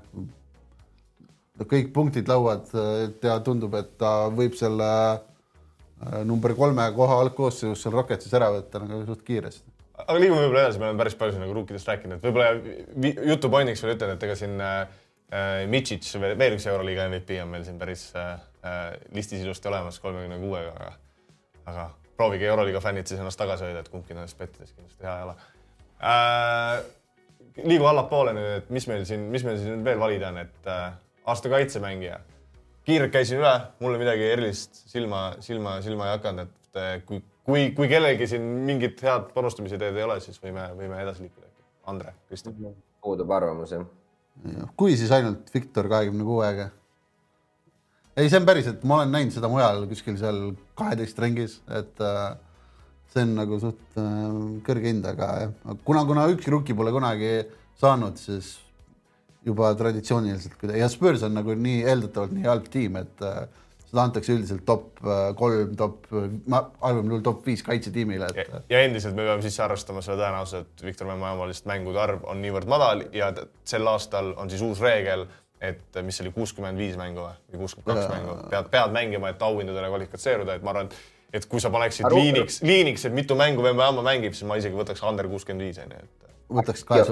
kõik punktid lauad ja tundub, et ta võib selle äh, number kolme koha algkoosseisus seal Rocketsis ära võtta nagu suht kiiresti. Aga liigume võib-olla edasi, me oleme päris palju siin nagu ruukidest rääkinud, et võib-olla jutu pointiks veel ütlen, et ega siin äh, äh, Mitšić, veel üks Euroliiga MVP on meil siin päris äh, äh, listis ilusti olemas kolmekümne kuuega, aga aga proovige Euroliiga fännid siis ennast tagasi hoida, et kumbki nendest pettides kindlasti hea ei ole äh,. liigu allapoole nüüd, et mis meil siin, mis meil siin veel valida on, et äh, aasta kaitsemängija. kiirelt käisin üle, mulle midagi erilist silma, silma, silma ei hakanud, et äh, kui, kui, kui kellelgi siin mingit head panustamise ideed ei ole, siis võime, võime edasi liikuda. Andre, Kristjan. puudub arvamus jah. kui siis ainult Viktor kahekümne kuuega. ei, see on päriselt, ma olen näinud seda mujal kuskil seal kaheteist ringis, et äh, see on nagu suht äh, kõrge hind, aga jah, kuna, kuna ükski rukki pole kunagi saanud, siis juba traditsiooniliselt ja Spurs on nagu nii eeldatavalt nii halb tiim, et äh, seda antakse üldiselt top äh, kolm, top, ma halvemal juhul top viis kaitsetiimile, ja, et ja endiselt me peame sisse arvestama selle tõenäosuse, et Viktor Wembanyama lihtsalt mängude arv on niivõrd madal ja sel aastal on siis uus reegel, et mis see oli kuuskümmend viis mängu või? Kuuskümmend kaks mängu, pead, pead mängima, et auhindadele kvalifitseerida, et ma arvan, et et kui sa paneksid Aga- liiniks, liiniks, et mitu mängu Wembanyama mängib, siis ma isegi võtaks under kuuskümmend viis onju, et võtaks kahe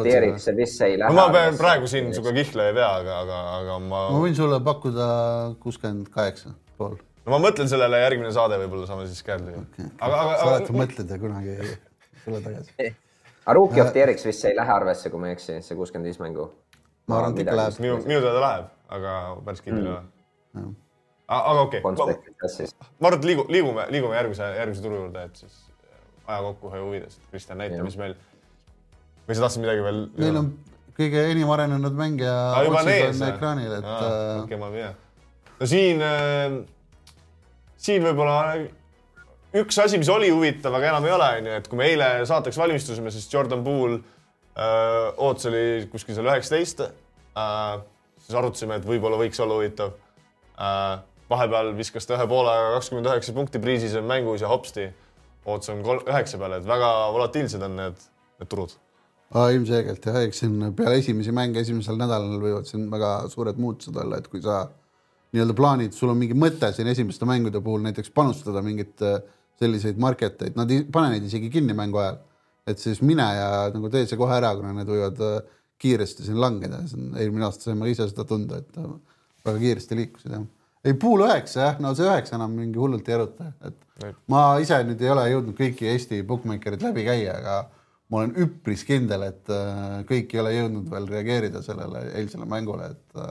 lähe. no ma pean praegu siin sinuga kihla ei pea, aga, aga, aga ma, ma võin sulle pakkuda kuuskümmend kaheksa pool. no ma mõtlen sellele järgmine saade, võib-olla saame siis käed lüüa. aga, aga, sa alati aga mõtled ja kunagi ei tule tagasi. aga Rookie of the Year'iks vist ei lähe arvesse, kui ma ei eksi, see kuuskümmend viis mängu. ma arvan, et ikka läheb. minu, minu teada läheb, aga päris kindel ei ole. aga okei okay., ma arvan, et liigu, liigume, liigume järgmise, järgmise turu juurde, et siis aja kokkuhoiu huvides. Kristjan, näita, mis meil, või sa tahtsid midagi veel? meil on kõige enim arenenud mängija ah, on ekraanil, et äh, okei, ma tea. No siin äh,, siin võib-olla üks asi, mis oli huvitav, aga enam ei ole, onju, et kui me eile saateks valmistusime, siis Jordan Poole äh, ootus oli kuskil seal üheksateist äh,. siis arutasime, et võib-olla võiks olla huvitav vahepeal viskas ta ühe poolega kakskümmend üheksa punkti Priisis mängus ja hopsti, ootus on kolm, üheksa peale, et väga volatiilsed on need, need turud. Ilmselgelt jah, eks siin peale esimesi mänge esimesel nädalal võivad siin väga suured muutused olla, et kui sa nii-öelda plaanid, sul on mingi mõte siin esimeste mängude puhul näiteks panustada mingeid äh, selliseid market eid, nad ei pane neid isegi kinni mängu ajal. et siis mine ja nagu tee see kohe ära, kuna need võivad äh, kiiresti siin langeda, eelmine aasta saime ka ise seda tunda, et äh, väga kiiresti liikusid jah. ei, pool üheksa jah, no see üheksa enam mingi hullult ei eruta, et ma ise nüüd ei ole jõudnud kõiki Eesti bookmaker'id läbi käia, aga ma olen üpris kindel, et kõik ei ole jõudnud veel reageerida sellele eilsele mängule, et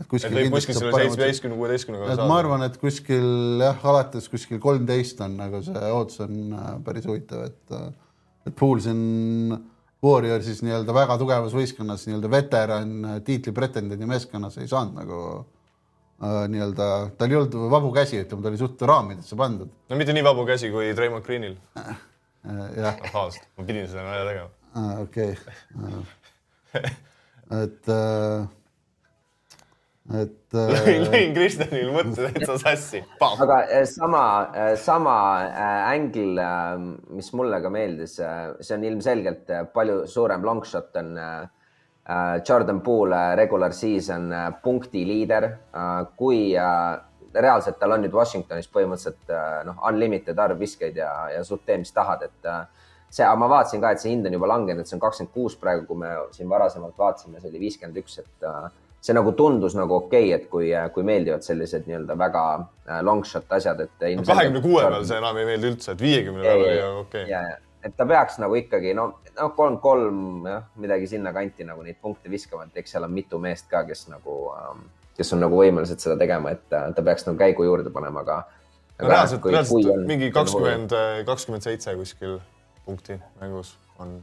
et et kuskil kindlasti kuskil selle seitsmeteistkümne, kuueteistkümnega et ma arvan, et kuskil jah, alates kuskil kolmteist on nagu see ootus on äh, päris huvitav, et äh, et pool siin Warriorsis nii-öelda väga tugevas võistkonnas nii-öelda veteran äh, tiitli pretendendi meeskonnas ei saanud nagu äh, nii-öelda, tal ei olnud vabu käsi, ütleme, ta oli suht raamidesse pandud no mitte nii vabu käsi kui Treimond Greenil. äh,. jah, ahhaast, ma pidin seda nalja tegema. okei. et äh,, et äh, lõin, lõin Kristjanil mõtte täitsa sassi. aga äh, sama, sama äh, angle, mis mulle ka meeldis, see on ilmselgelt äh, palju suurem long shot on äh, äh, Jordan Poole äh, regular season äh, punkti liider, kui äh, reaalselt tal on nüüd Washingtonis põhimõtteliselt äh, noh, unlimited arv viskeid ja, ja suht tee, mis tahad, et äh, see, aga ma vaatasin ka, et see hind on juba langenud, see on kakskümmend kuus praegu, kui me siin varasemalt vaatasime, see oli viiskümmend üks, et äh, see nagu tundus nagu okei okay,, et kui, kui meeldivad sellised nii-öelda väga äh, long shot asjad, et. kahekümne kuue peal see enam ei meeldi üldse, et viiekümne peal oli okei okay.. ja, et ta peaks nagu ikkagi no, no kolm-kolm jah, midagi sinnakanti nagu neid punkte viskama, et eks seal on mitu meest ka, kes nagu ähm,, kes on nagu võimelised seda tegema, et äh, ta peaks nagu käigu juurde panema, aga. reaalselt, reaalselt mingi kakskümmend, kakskümmend seitse kuskil punkti mängus on,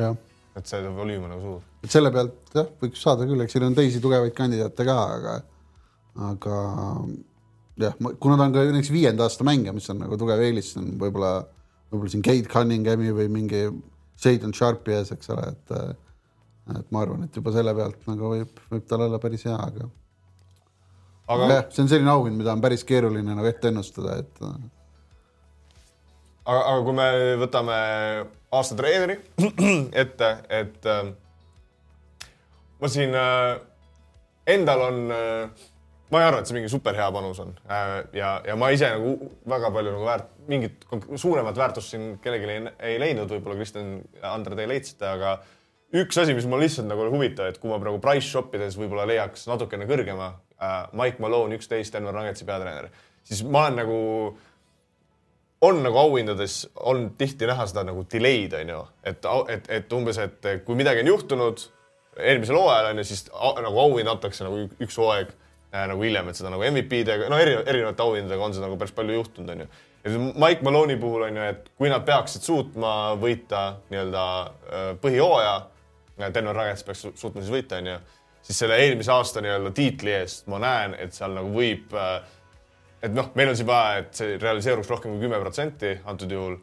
jah, et see volüüm on nagu suur. et selle pealt jah, võiks saada küll, eks siin on teisi tugevaid kandidaate ka, aga aga jah, kuna ta on ka näiteks viienda aasta mängija, mis on nagu tugev eelis, on võib-olla, võib-olla siin Kate Cunninghami või mingi Shadon Sharpi ees, eks ole, et et ma arvan, et juba selle pealt nagu võib, võib tal olla päris hea, aga aga jah, see on selline auhind, mida on päris keeruline nagu ette ennustada, et aga, aga kui me võtame aasta treeneri. Ette, et äh, ma siin äh, endal on äh,, ma ei arva, et see mingi super hea panus on. Äh, ja, ja ma ise nagu väga palju nagu väärt, mingit suuremat väärtust siin kellelegi ei, ei leidnud, võib-olla Kristjan, Andre, te leidsite, aga üks asi, mis mul lihtsalt nagu oli huvitav, et kui ma praegu price shop ides võib-olla leiaks natukene kõrgema äh,, Mike Malone, üksteist, Denver Nuggetsi peatreener, siis ma olen nagu on nagu auhindades on tihti näha seda nagu delay'd on ju, et, et, et umbes, et kui midagi on juhtunud eelmisel hooajal on ju, siis nagu auhind antakse nagu üks hooaeg äh, nagu hiljem, et seda nagu MVP-dega, no eri, erinevate auhindadega on seda nagu päris palju juhtunud, on ju. ja Mike Malone'i puhul on ju, et kui nad peaksid suutma võita nii-öelda äh, põhihooaja, Denver Nuggets peaks suutma siis võita, on ju, siis selle eelmise aasta nii-öelda tiitli eest ma näen, et seal nagu võib äh, et noh, meil on siin vaja, et see realiseeruks rohkem kui kümme protsenti antud juhul.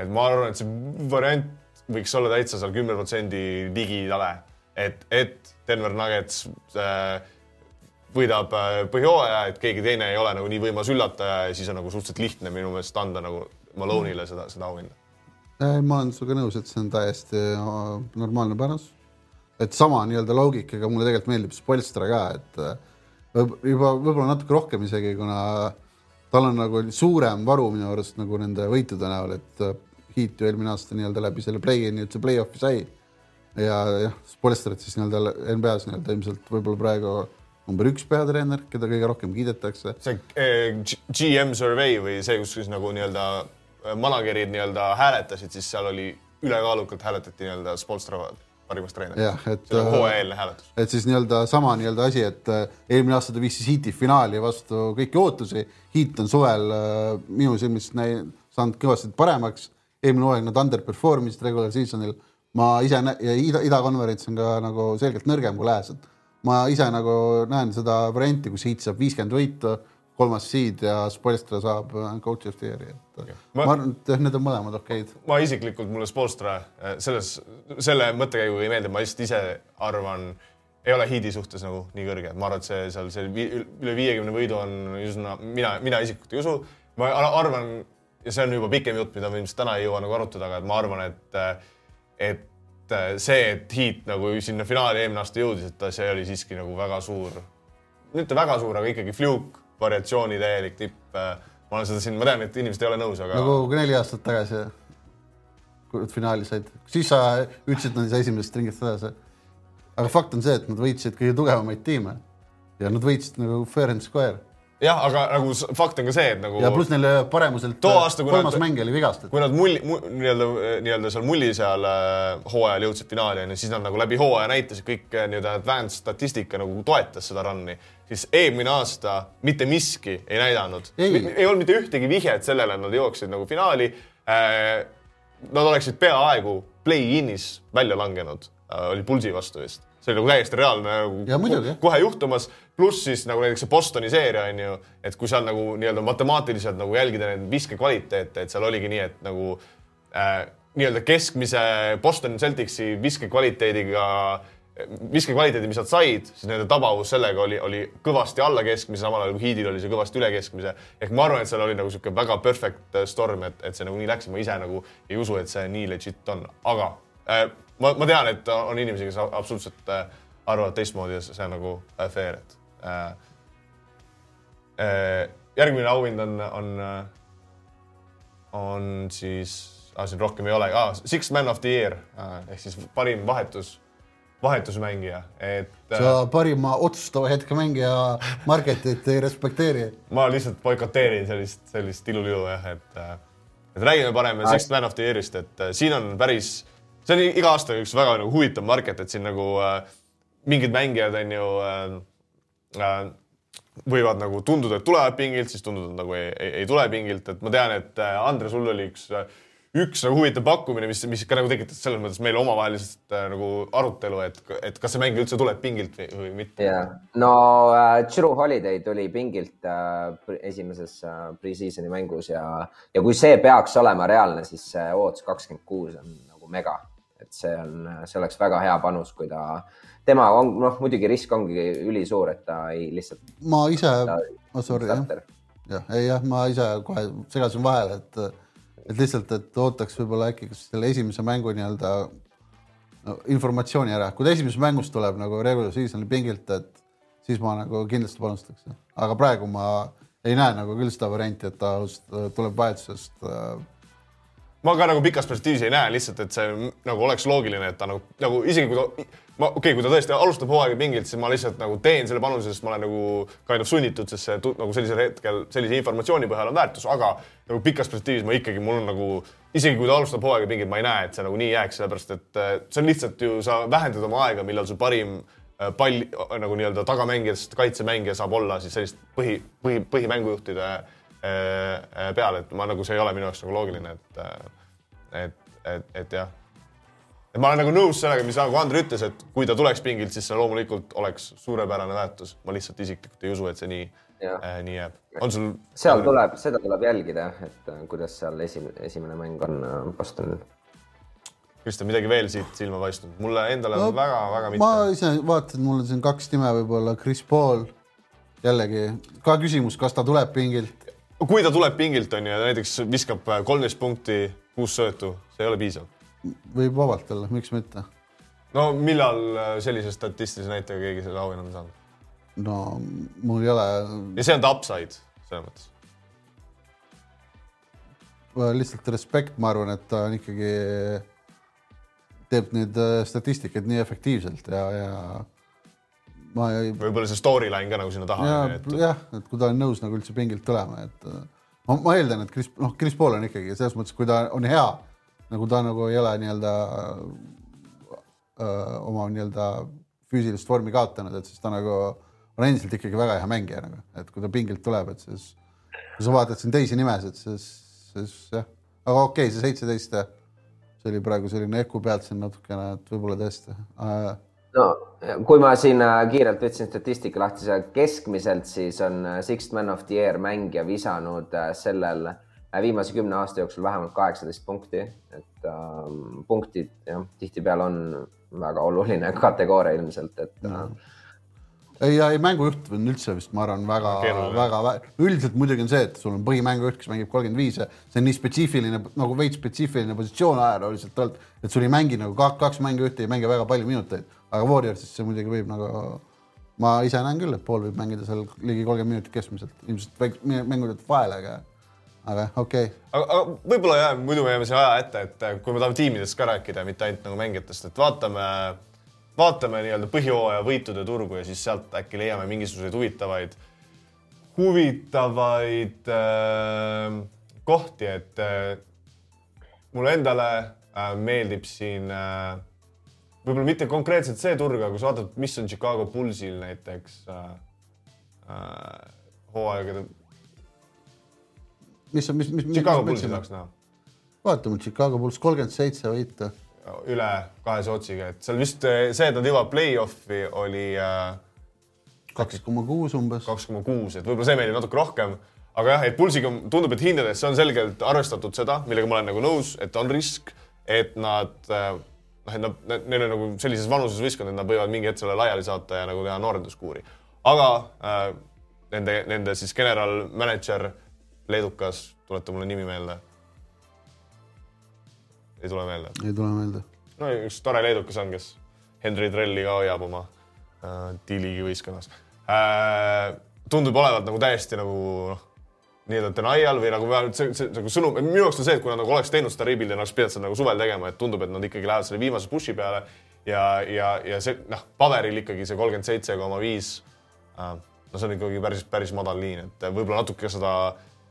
et ma arvan, et see variant võiks olla täitsa seal kümne protsendi ligidale, et, et Denver Nuggets äh, võidab äh, põhjooaja, et keegi teine ei ole nagu nii võimas üllataja ja siis on nagu suhteliselt lihtne minu meelest anda nagu Malone'ile seda, seda auhinda. ma olen sinuga nõus, et see on täiesti äh, normaalne panus. et sama nii-öelda loogikaga mulle tegelikult meeldib Spolstra ka, et äh, juba võib-olla natuke rohkem isegi, kuna tal on nagu suurem varu minu arust nagu nende võitude näol, et äh, Heat ju eelmine aasta nii-öelda läbi selle play-in'i üldse play-off'i sai. ja jah, Spolsterit siis nii-öelda NBA-s nii-öelda ilmselt võib-olla praegu number üks peatreener, keda kõige rohkem kiidetakse. see eh, GM survey või see, kus siis nagu nii-öelda äh, manager'id nii-öelda hääletasid, siis seal oli ülekaalukalt hääletati nii-öelda Spolstra parimast treenerist. jah, et. nagu hooajaeelne hääletus. et siis nii-öelda sama nii-öelda asi, et äh, eelmine aasta ta viis siis Heati finaali vastu kõiki ootusi. Heat on suvel äh, minu silmis saanud kõvasti paremaks. eelmine hooaeg nad underperform isid regular season'il. ma ise ja ida, idakonverents on ka nagu selgelt nõrgem kui lääs, et ma ise nagu näen seda varianti, kus Heat saab viiskümmend võitu kolmas seed ja Spoelstra saab äh, coach of the year'i, et okay. ma, ma arvan, et need on mõlemad okeid. ma isiklikult, mulle Spoelstra äh, selles, selle mõttekäiguga ei meeldi, ma lihtsalt ise arvan, ei ole Heidi suhtes nagu nii kõrge, ma arvan, et see seal see üle viiekümne võidu on üsna, mina, mina isiklikult ei usu. ma arvan ja see on juba pikem jutt, mida me ilmselt täna ei jõua nagu arutada, aga ma arvan, et, et see, et Heat nagu sinna finaali eelmine aasta jõudis, et see oli siiski nagu väga suur, mitte väga suur, aga ikkagi fluke variatsiooni täielik tipp. Äh, ma olen seda siin, ma tean, et inimesed ei ole nõus, aga. nagu neli aastat tagasi, kui nad finaali said, siis sa ütlesid, et nad ei saa esimesest ringist edasi. aga fakt on see, et nad võitsid kõige tugevamaid tiime ja nad võitsid nagu fair and square jah, aga nagu fakt on ka see, et nagu. ja pluss neil paremuselt too aasta, kolmas mäng oli vigastatud. kui nad mulli mu,, nii-öelda, nii-öelda seal mulli seal äh, hooajal jõudsid finaali onju, siis nad nagu läbi hooaja näitasid kõik äh, nii-öelda advanced statistika nagu toetas seda run'i, siis eelmine aasta mitte miski ei näidanud. ei olnud mitte ühtegi vihjet sellele, et nad jõuaksid nagu finaali äh,. Nad oleksid peaaegu play-in'is välja langenud äh,, oli Pulsi vastu vist see oli nagu täiesti reaalne nagu kohe juhtumas, pluss siis nagu näiteks see Bostoni seeria on ju, et kui seal nagu nii-öelda matemaatiliselt nagu jälgida neid viske kvaliteete, et seal oligi nii, et nagu äh, nii-öelda keskmise Boston Celticsi viske kvaliteediga, viske kvaliteedi, mis nad said, siis nende tabavus sellega oli, oli kõvasti alla keskmise, samal ajal kui Heat'il oli see kõvasti üle keskmise. ehk ma arvan, et seal oli nagu niisugune väga perfect storm, et, et see nagu nii läks. Ma ise nagu ei usu, et see nii legit on, aga äh, ma, ma tean, et on inimesi, kes absoluutselt äh, arvavad teistmoodi ja see on nagu äh, fair, et äh, äh, järgmine auhind on, on, on siis ah,, siin rohkem ei olegi ah,, Six Man of the Year ehk siis parim vahetus, vahetusmängija, et. sa parima otsustava hetke mängija marketit ei respekteeri. ma lihtsalt boikoteerin sellist, sellist ilulilu jah, et, et räägime parem Six Man of the Year'ist, et siin on päris see on iga aasta üks väga nagu huvitav market, et siin nagu äh, mingid mängijad on ju äh, äh, võivad nagu tunduda, et tulevad pingilt, siis tunduda, nagu ei, ei, ei tule pingilt, et ma tean, et äh, Andre, sul oli üks, üks nagu huvitav pakkumine, mis, mis ka nagu tekitas selles mõttes meil omavahelist äh, nagu arutelu, et, et kas see mäng üldse tuleb pingilt või, või mitte. jah, no äh, True Holiday tuli pingilt äh, esimeses äh, pre-season'i mängus ja, ja kui see peaks olema reaalne, siis see odds kakskümmend kuus on nagu mega, et see on, see oleks väga hea panus, kui ta, tema on, noh, muidugi risk ongi ülisuur, et ta ei lihtsalt. ma ise, oh, sorry jah, jah, ei jah, ma ise kohe segasin vahele, et et lihtsalt, et ootaks võib-olla äkki selle esimese mängu nii-öelda no, informatsiooni ära, kui ta esimesest mängust tuleb nagu regular season'i pingilt, et siis ma nagu kindlasti panustaks, aga praegu ma ei näe nagu küll seda varianti, et ta tuleb vahetusest äh, ma ka nagu pikas perspektiivis ei näe lihtsalt, et see nagu oleks loogiline, et ta nagu, nagu isegi kui ta, ma okei okay,, kui ta tõesti alustab hooaega pingilt, siis ma lihtsalt nagu teen selle panuse, sest ma olen nagu kind of sunnitud, sest see nagu sellisel hetkel sellise informatsiooni põhjal on väärtus, aga nagu pikas perspektiivis ma ikkagi, mul on nagu isegi kui ta alustab hooaega pingilt, ma ei näe, et see nagu nii jääks, sellepärast et äh, see on lihtsalt ju, sa vähendad oma aega, millal sul parim äh, pall nagu nii-öelda tagamängijast kaitsemängija saab olla siis sellist põhi, põhi, põhimängujuhtide Äh, peale, et ma nagu see ei ole minu jaoks nagu loogiline, et, äh, et, et, et jah. et ma olen nagu nõus sellega, mis nagu Andrei ütles, et kui ta tuleks pingilt, siis see loomulikult oleks suurepärane väärtus. ma lihtsalt isiklikult ei usu, et see nii, äh, nii jääb. on sul? seal tuleb, seda tuleb jälgida, et kuidas seal esimene, esimene mäng on Bostonil. Kristjan, midagi veel siit silma paistnud? mulle endale no, väga-väga mitte. ma ise vaatan, mul on siin kaks nime võib-olla, Chris Paul jällegi ka küsimus, kas ta tuleb pingilt kui ta tuleb pingilt, on ju, ja näiteks viskab äh, kolmteist punkti, kuus söötu, see ei ole piisav. võib vabalt olla, miks mitte. no millal äh, sellise statistilise näitajaga keegi selle auhinna on saanud? no mul ei ole. ja see on ta upside selles mõttes. lihtsalt respekt, ma arvan, et ta on ikkagi, teeb neid äh, statistikaid nii efektiivselt ja, ja ma ei. võib-olla see storyline ka nagu sinna taha. jah, et kui ta on nõus nagu üldse pingilt tulema, et äh, ma, ma eeldan, et Chris, noh, Chris Paul on ikkagi selles mõttes, kui ta on hea, nagu ta nagu ei ole nii-öelda äh, oma nii-öelda füüsilist vormi kaotanud, et siis ta nagu on endiselt ikkagi väga hea mängija nagu, et kui ta pingilt tuleb, et siis kui sa vaatad siin teisi nimesid, siis, siis jah, aga okei okay,, see seitseteist, see oli praegu selline eku pealt siin natukene, et võib-olla tõesti äh, no kui ma siin äh, kiirelt võtsin statistika lahti, see keskmiselt siis on äh, Sixth Man of the Year mängija visanud äh, sellel viimase kümne aasta jooksul vähemalt kaheksateist punkti, et ähm, punktid jah, tihtipeale on väga oluline kategooria ilmselt, et mm. Ei, ei mängujuht on üldse vist, ma arvan, väga, väga, üldiselt muidugi on see, et sul on põhimängujuht, kes mängib kolmkümmend viis ja see on nii spetsiifiline, nagu veits spetsiifiline positsioon ajalooliselt et sul ei mängi nagu kaks, kaks mängujuhti ei mängi väga palju minuteid, aga Warriorsis see muidugi võib nagu, ma ise näen küll, et pool võib mängida seal ligi kolmkümmend minutit keskmiselt, ilmselt mängud vahele, aga aga okei. Okay.. aga, aga võib-olla jah, muidu me jääme siia aja ette, et kui me tahame tiimidest ka rääkida, mitte ainult nagu mängijatest, et vaatame vaatame nii-öelda põhjooaja võitude turgu ja siis sealt äkki leiame mingisuguseid huvitavaid, huvitavaid äh, kohti, et äh, mulle endale äh, meeldib siin äh, võib-olla mitte konkreetselt see turg, aga kui sa vaatad, mis on Chicago Bullsil näiteks äh, äh, hooaegade. mis on, mis, mis. Chicago Bullsi tahaks näha. vaatame Chicago Bulls kolmkümmend seitse võitu üle kahese otsiga, et seal vist eh, see, et nad jõuavad play-off'i, oli äh, kaks koma kuus umbes. kaks koma kuus, et võib-olla see meeldib natuke rohkem, aga jah, et Pulsiga tundub, et hindades see on selgelt arvestatud seda, millega ma olen nagu nõus, et on risk, et nad äh, noh, et nad, neil on nagu sellises vanuses võistkond, et nad võivad mingi hetk selle laiali saata ja nagu teha noorenduskuuri. aga äh, nende, nende siis general manager, leedukas, tuleta mulle nimi meelde ei tule meelde? ei tule meelde. no üks tore leedukas on, kes Henry Trelli ka hoiab oma äh, D-liigi võistkonnas äh,. tundub olevat nagu täiesti nagu noh, nii-öelda denial või nagu see, see nagu sõnum, minu jaoks on see, et kui nad nagu oleks teinud seda rebuild'i, nad oleks pidanud seda nagu suvel tegema, et tundub, et nad ikkagi lähevad selle viimase push'i peale ja, ja, ja see noh, paberil ikkagi see kolmkümmend seitse koma viis. Äh, no see on ikkagi päris, päris madal liin, et võib-olla natuke seda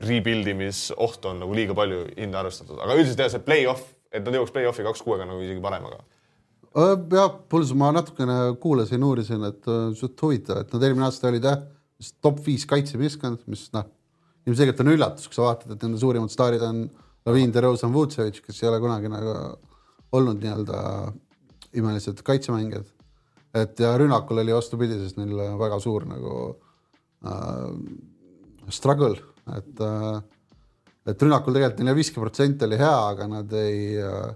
rebuild imisohtu on nagu liiga palju hinda arvestatud, aga üldiselt jah, see play-off et nad jõuaks play-off'i kaks kuuega nagu isegi parem, aga. jah, Puls, ma natukene kuulasin, uurisin, et suht huvitav, et nad eelmine aasta olid jah, top viis kaitsemeeskond, mis noh, ilmselgelt on üllatus, kui sa vaatad, et nende suurimad staarid on Lavin, DeRozan, Vucevic, kes ei ole kunagi nagu olnud nii-öelda imelised kaitsemängijad. et ja rünnakul oli vastupidi, sest neil väga suur nagu äh, struggle, et äh, et rünnakul tegelikult neil viiskümmend protsenti oli hea, aga nad ei äh,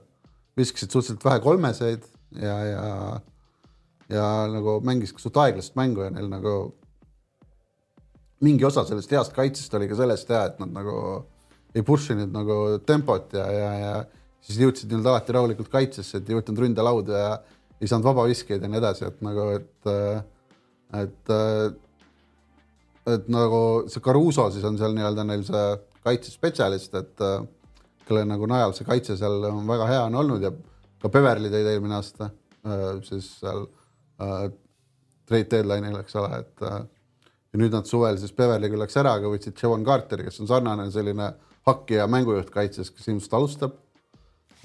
viskasid suhteliselt vähe kolmeseid ja, ja ja nagu mängis suht aeglast mängu ja neil nagu mingi osa sellest heast kaitsest oli ka sellest hea, et nad nagu ei push inud nagu tempot ja, ja, ja siis jõudsid nii-öelda alati rahulikult kaitsesse, et ei võtnud ründelauda ja ei saanud vabaviskeid ja nii edasi, et nagu, et, et, et nagu see Caruso siis on seal nii-öelda neil see kaitsespetsialist, et kelle nagu najal see kaitse seal on väga hea on olnud ja ka Beverly tõid eelmine aasta siis seal äh, trade deadline'il, eks ole, et äh, ja nüüd nad suvel siis Beverly küll läks ära, aga võtsid Javon Carteri, kes on sarnane selline hakkija mängujuht kaitses, kes ilmselt alustab.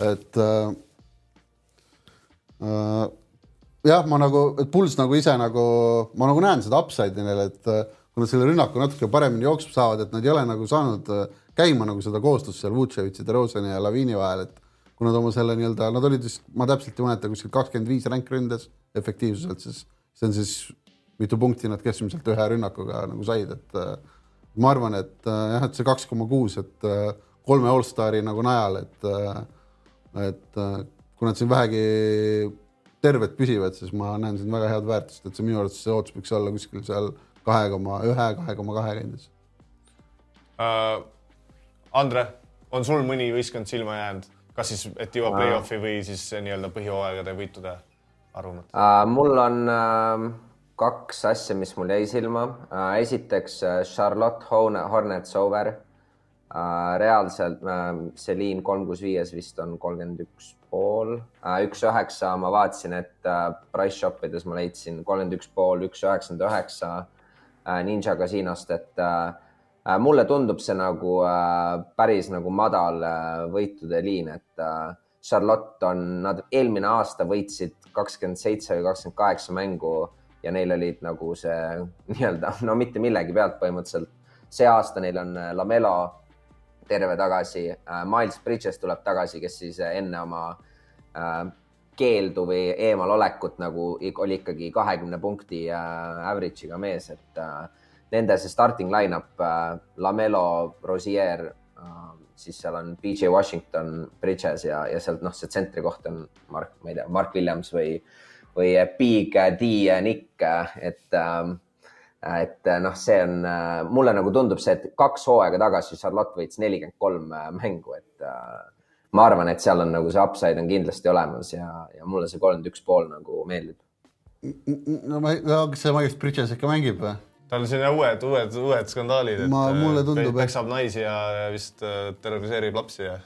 et äh, äh, jah, ma nagu, et Puls nagu ise nagu, ma nagu näen seda upside'i neil, et äh, kui nad selle rünnaku natuke paremini jooksma saavad, et nad ei ole nagu saanud äh, käima nagu seda koostöös seal Vutševitsi, DeRozani ja Laviini vahel, et kui nad oma selle nii-öelda, nad olid vist, ma täpselt ei mäleta, kuskil kakskümmend viis ränkründes efektiivsuselt, siis see on siis mitu punkti nad keskmiselt ühe rünnakuga nagu said, et äh, ma arvan, et äh, jah, et see kaks koma kuus, et äh, kolme allstari nagu najal, et et kui nad siin vähegi terved püsivad, siis ma näen siin väga head väärtust, et see minu arvates see ootus võiks olla kuskil seal kahe koma ühe, kahe koma kahe kandis uh,. Andre, on sul mõni võistkond silma jäänud? kas siis, et jõuab play-off'i või siis nii-öelda põhjooaegade võitude arvamatu uh,? mul on uh, kaks asja, mis mul jäi silma uh,. esiteks uh, Charlotte Hornets over uh,. reaalselt Celine kolm kuus viies vist on kolmkümmend üks pool üks üheksa, ma vaatasin, et price shop ides ma leidsin kolmkümmend üks pool, üks üheksakümmend üheksa Ninja kasiinost, et Äh, mulle tundub see nagu äh, päris nagu madal äh, võitude liin, et Charlotte on, nad eelmine aasta võitsid kakskümmend seitse või kakskümmend kaheksa mängu ja neil olid nagu see nii-öelda no mitte millegi pealt põhimõtteliselt. see aasta neil on Lamelo terve tagasi, Miles Bridges tuleb tagasi, kes siis enne oma keeldu või eemalolekut nagu oli ikkagi kahekümne punkti average'iga mees, et nende see starting line-up äh,, Lamelo, Rosier äh,, siis seal on BJ Washington, Bridges ja, ja sealt noh, see tsentri koht on Mark, ma ei tea, Mark Williams või, või Big D Nick, et äh, et noh, see on, äh, mulle nagu tundub see, et kaks hooaega tagasi Charlotte võitis nelikümmend kolm äh, mängu, et äh, ma arvan, et seal on nagu see upside on kindlasti olemas ja, ja mulle see kolmkümmend üks pool nagu meeldib. no ma, kas see Miles Bridges ikka mängib või? tal on siin uued, uued, uued skandaalid, et ma, mulle tundub, peksab et... naisi ja vist äh, terroriseerib lapsi ja.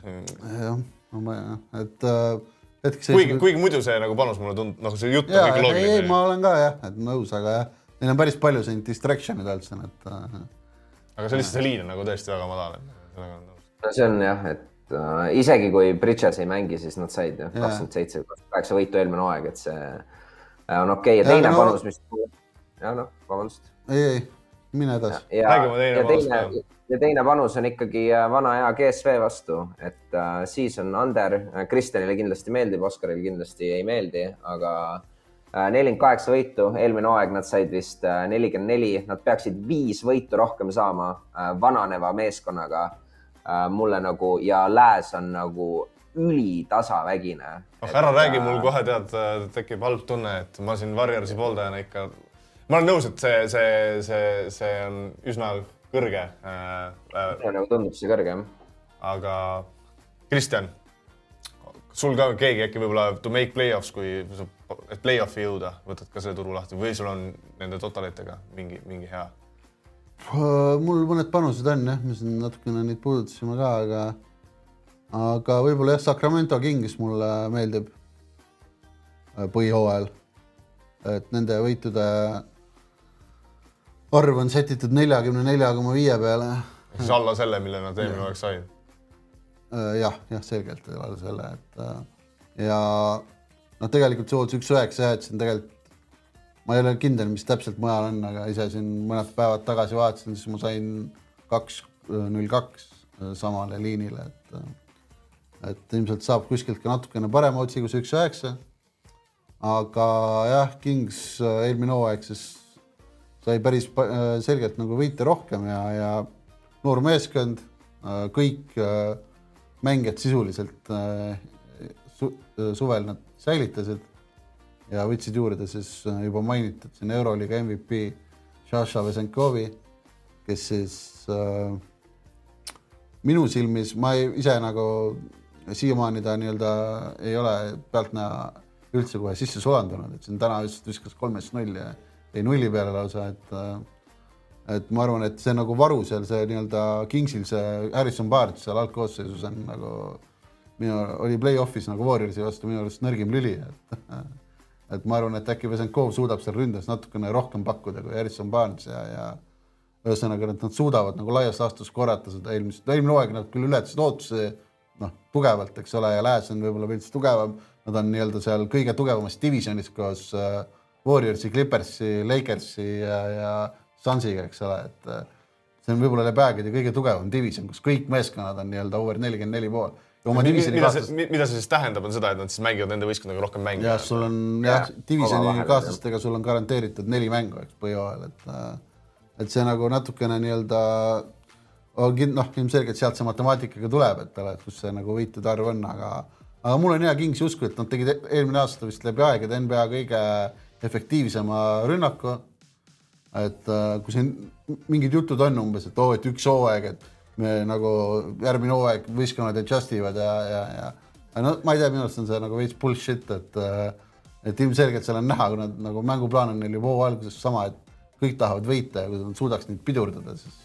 jah, ma ei, et äh, hetkeks. kuigi, kuigi muidu see nagu panus mulle tundub, nagu see jutt on kõik loogiline. ei, ma olen ka jah, et nõus, aga jah, neil on päris palju siin distraction'id üldse, et äh,. aga see lihtsalt see liin on nagu tõesti väga madal, et sellega olen nõus. no see on jah, et äh, isegi kui Bridges ei mängi, siis nad said ju kakskümmend seitse, kaheksa võitu eelmine hooaeg, et see äh, on okei okay. ja teine ja, no, panus, mis, jah noh, vabandust ei, ei, mine edasi. ja, ja teine, ja teine panus on ikkagi äh, vana hea GSV vastu, et uh, season under, äh, Kristjanile kindlasti meeldib, Oscarile kindlasti ei meeldi, aga nelikümmend kaheksa võitu, eelmine hooaeg nad said vist nelikümmend neli, nad peaksid viis võitu rohkem saama vananeva meeskonnaga. mulle nagu ja lääs on nagu ülitasavägine. oh, ära räägi, mul kohe tead, tekib halb tunne, et ma siin Warriorsi pooldajana ikka ma olen nõus, et see, see, see, see on üsna kõrge äh,. Äh, nagu tundub see kõrge, jah. aga Kristjan, sul ka keegi äkki võib-olla to make play-offs, kui sa, et play-off'i jõuda, võtad ka selle turu lahti või sul on nende totalitega mingi, mingi hea? mul mõned panused on jah, me siin natukene neid puudutasime ka, aga aga võib-olla jah, Sacramento Kings mulle meeldib äh, põhihooajal. et nende võitude arv on sätitud neljakümne nelja koma viie peale. siis alla selle, mille nad eelmine hooaeg said? Äh, jah, jah, selgelt alla selle, et äh, ja noh, tegelikult see ootus üks üheksa jah, et siin tegelikult ma ei ole kindel, mis täpselt mujal on, aga ise siin mõned päevad tagasi vaatasin, siis ma sain kaks, null kaks samale liinile, et et ilmselt saab kuskilt ka natukene parema otsi kui see üks üheksa. aga jah, Kings äh, eelmine hooaeg siis sai päris äh, selgelt nagu võite rohkem ja, ja noor meeskond, kõik mängijad sisuliselt su, suvel nad säilitasid ja võtsid juurde siis juba mainitud siin Euroliiga MVP Šaša Vesenkovi, kes siis äh, minu silmis, ma ei, ise nagu siiamaani ta nii-öelda ei ole pealtnäha üldse kohe sisse sulandunud, et siin täna just viskas kolmest nulli ja jäi nulli peale lausa, et et ma arvan, et see nagu varu seal, see nii-öelda Kingsil see Harrison Barnes seal algkoosseisus on nagu minu, oli play-off'is nagu Warriorsi vastu minu arust nõrgim lüli, et et ma arvan, et äkki Vesenkov suudab seal ründes natukene rohkem pakkuda kui Harrison Barnes ja, ja ühesõnaga, et nad suudavad nagu laias laastus korrata seda eelmist, eelmine hooaeg nad küll ületasid ootusi noh, tugevalt, eks ole, ja Lääs on võib-olla veits tugevam, nad on nii-öelda seal kõige tugevamas divisjonis koos äh, Warriorsi, Clippersi, Lakersi ja, ja Sunsiga, eks ole, et äh, see on võib-olla läbi aegade kõige tugevam divisjon, kus kõik meeskonnad on nii-öelda over nelikümmend neli pool. mida see, mida see siis tähendab, on seda, et nad siis mängivad nende võistkonnaga rohkem mänge? jah, sul on jah ja,, divisjoni kaaslastega sul on garanteeritud neli mängu, eks, põhjooajal, et äh, et see nagu natukene nii-öelda noh, ilmselgelt sealt see matemaatikaga tuleb, et ole, kus see nagu võitude arv on, aga, aga mul on hea Kingsi usku, et nad tegid eelmine aasta vist läbi aegade NBA kõige efektiivsema rünnaku. et äh, kui siin mingid jutud on umbes, et oo oh,, et üks hooaeg, et me nagu järgmine hooaeg võistkonnad adjust ivad ja, ja, ja no ma ei tea, minu arust on see nagu veits bullshit, et äh, et ilmselgelt seal on näha, kui nad nagu mänguplaan on neil juba hoo alguses sama, et kõik tahavad võita ja kui nad suudaks neid pidurdada, siis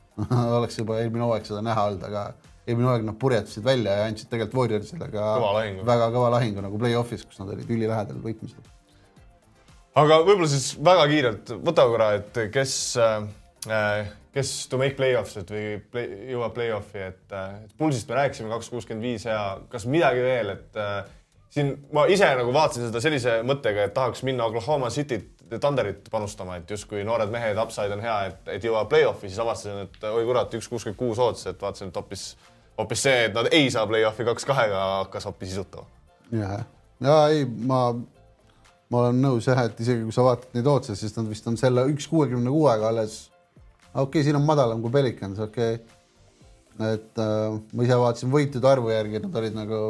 oleks juba eelmine hooaeg seda näha olnud, aga eelmine hooaeg nad purjetasid välja ja andsid tegelikult Warriorsile ka kõva väga kõva lahingu nagu play-off'is, kus nad olid ülilähedal võitmisele. Aga võib-olla siis väga kiirelt võta korra, et kes äh,, kes to make play-offs, et või play, jõuab play-off'i, et äh, Pulsist me rääkisime kaks kuuskümmend viis ja kas midagi veel, et äh, siin ma ise nagu vaatasin seda sellise mõttega, et tahaks minna Oklahoma Cityt Thunderit panustama, et justkui noored mehed, upside on hea, et, et jõuab play-off'i, siis avastasin, et oi kurat, üks kuuskümmend kuus ootas, et vaatasin, et hoopis, hoopis see, et nad ei saa play-off'i kaks kahega, hakkas hoopis isutama. jah, ja ei, ma, ma olen nõus jah, et isegi kui sa vaatad neid ootse, siis nad vist on selle üks kuuekümne kuuega alles. okei okay,, siin on madalam kui Pelicans, okei okay.. et äh, ma ise vaatasin võitude arvu järgi, et nad olid nagu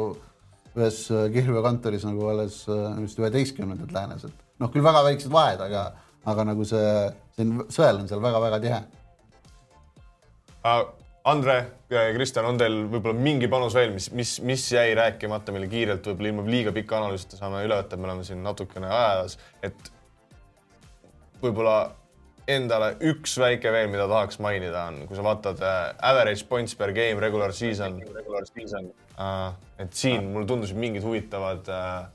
ühes äh, kihlveokantoris nagu alles äh, vist üheteistkümnendad läänes, et noh, küll väga väiksed vahed, aga, aga nagu see, see sõel on seal väga-väga tihe uh,. Andre, Kristjan, on teil võib-olla mingi panus veel, mis, mis, mis jäi rääkimata meile kiirelt, võib-olla ilma liiga pika analüüsita saame üle võtta, me oleme siin natukene ajas, et võib-olla endale üks väike veel, mida tahaks mainida, on, kui sa vaatad äh, average points per game regular season, regular season. Uh,, et siin mulle tundusid mingid huvitavad uh,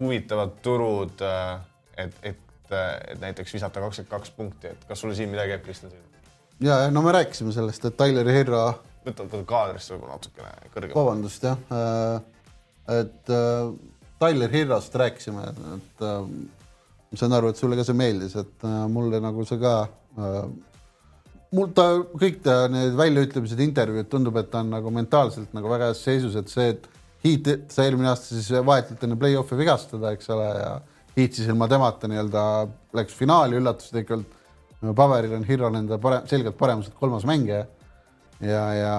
huvitavad turud, äh, et, et, et näiteks visata kakskümmend kaks punkti, et kas sulle siin midagi jääb, Kristjan? ja, ja no me rääkisime sellest, et Tyler Herra. võta, võta kaadrist võib-olla natukene kõrgemale. vabandust jah, äh, et äh, Tyler Herrast rääkisime, et ma saan aru, et sulle ka see meeldis, et mulle nagu see ka mul ta kõik ta need väljaütlemised, intervjuud tundub, et ta on nagu mentaalselt nagu väga heas seisus, et see, et Heat sai eelmine aasta siis vahetult enne play-off'i vigastada, eks ole, ja Heat siis ilma temata nii-öelda läks finaali üllatuslikult. Paberil on Hiro nende parem, selgelt paremuselt kolmas mängija. ja, ja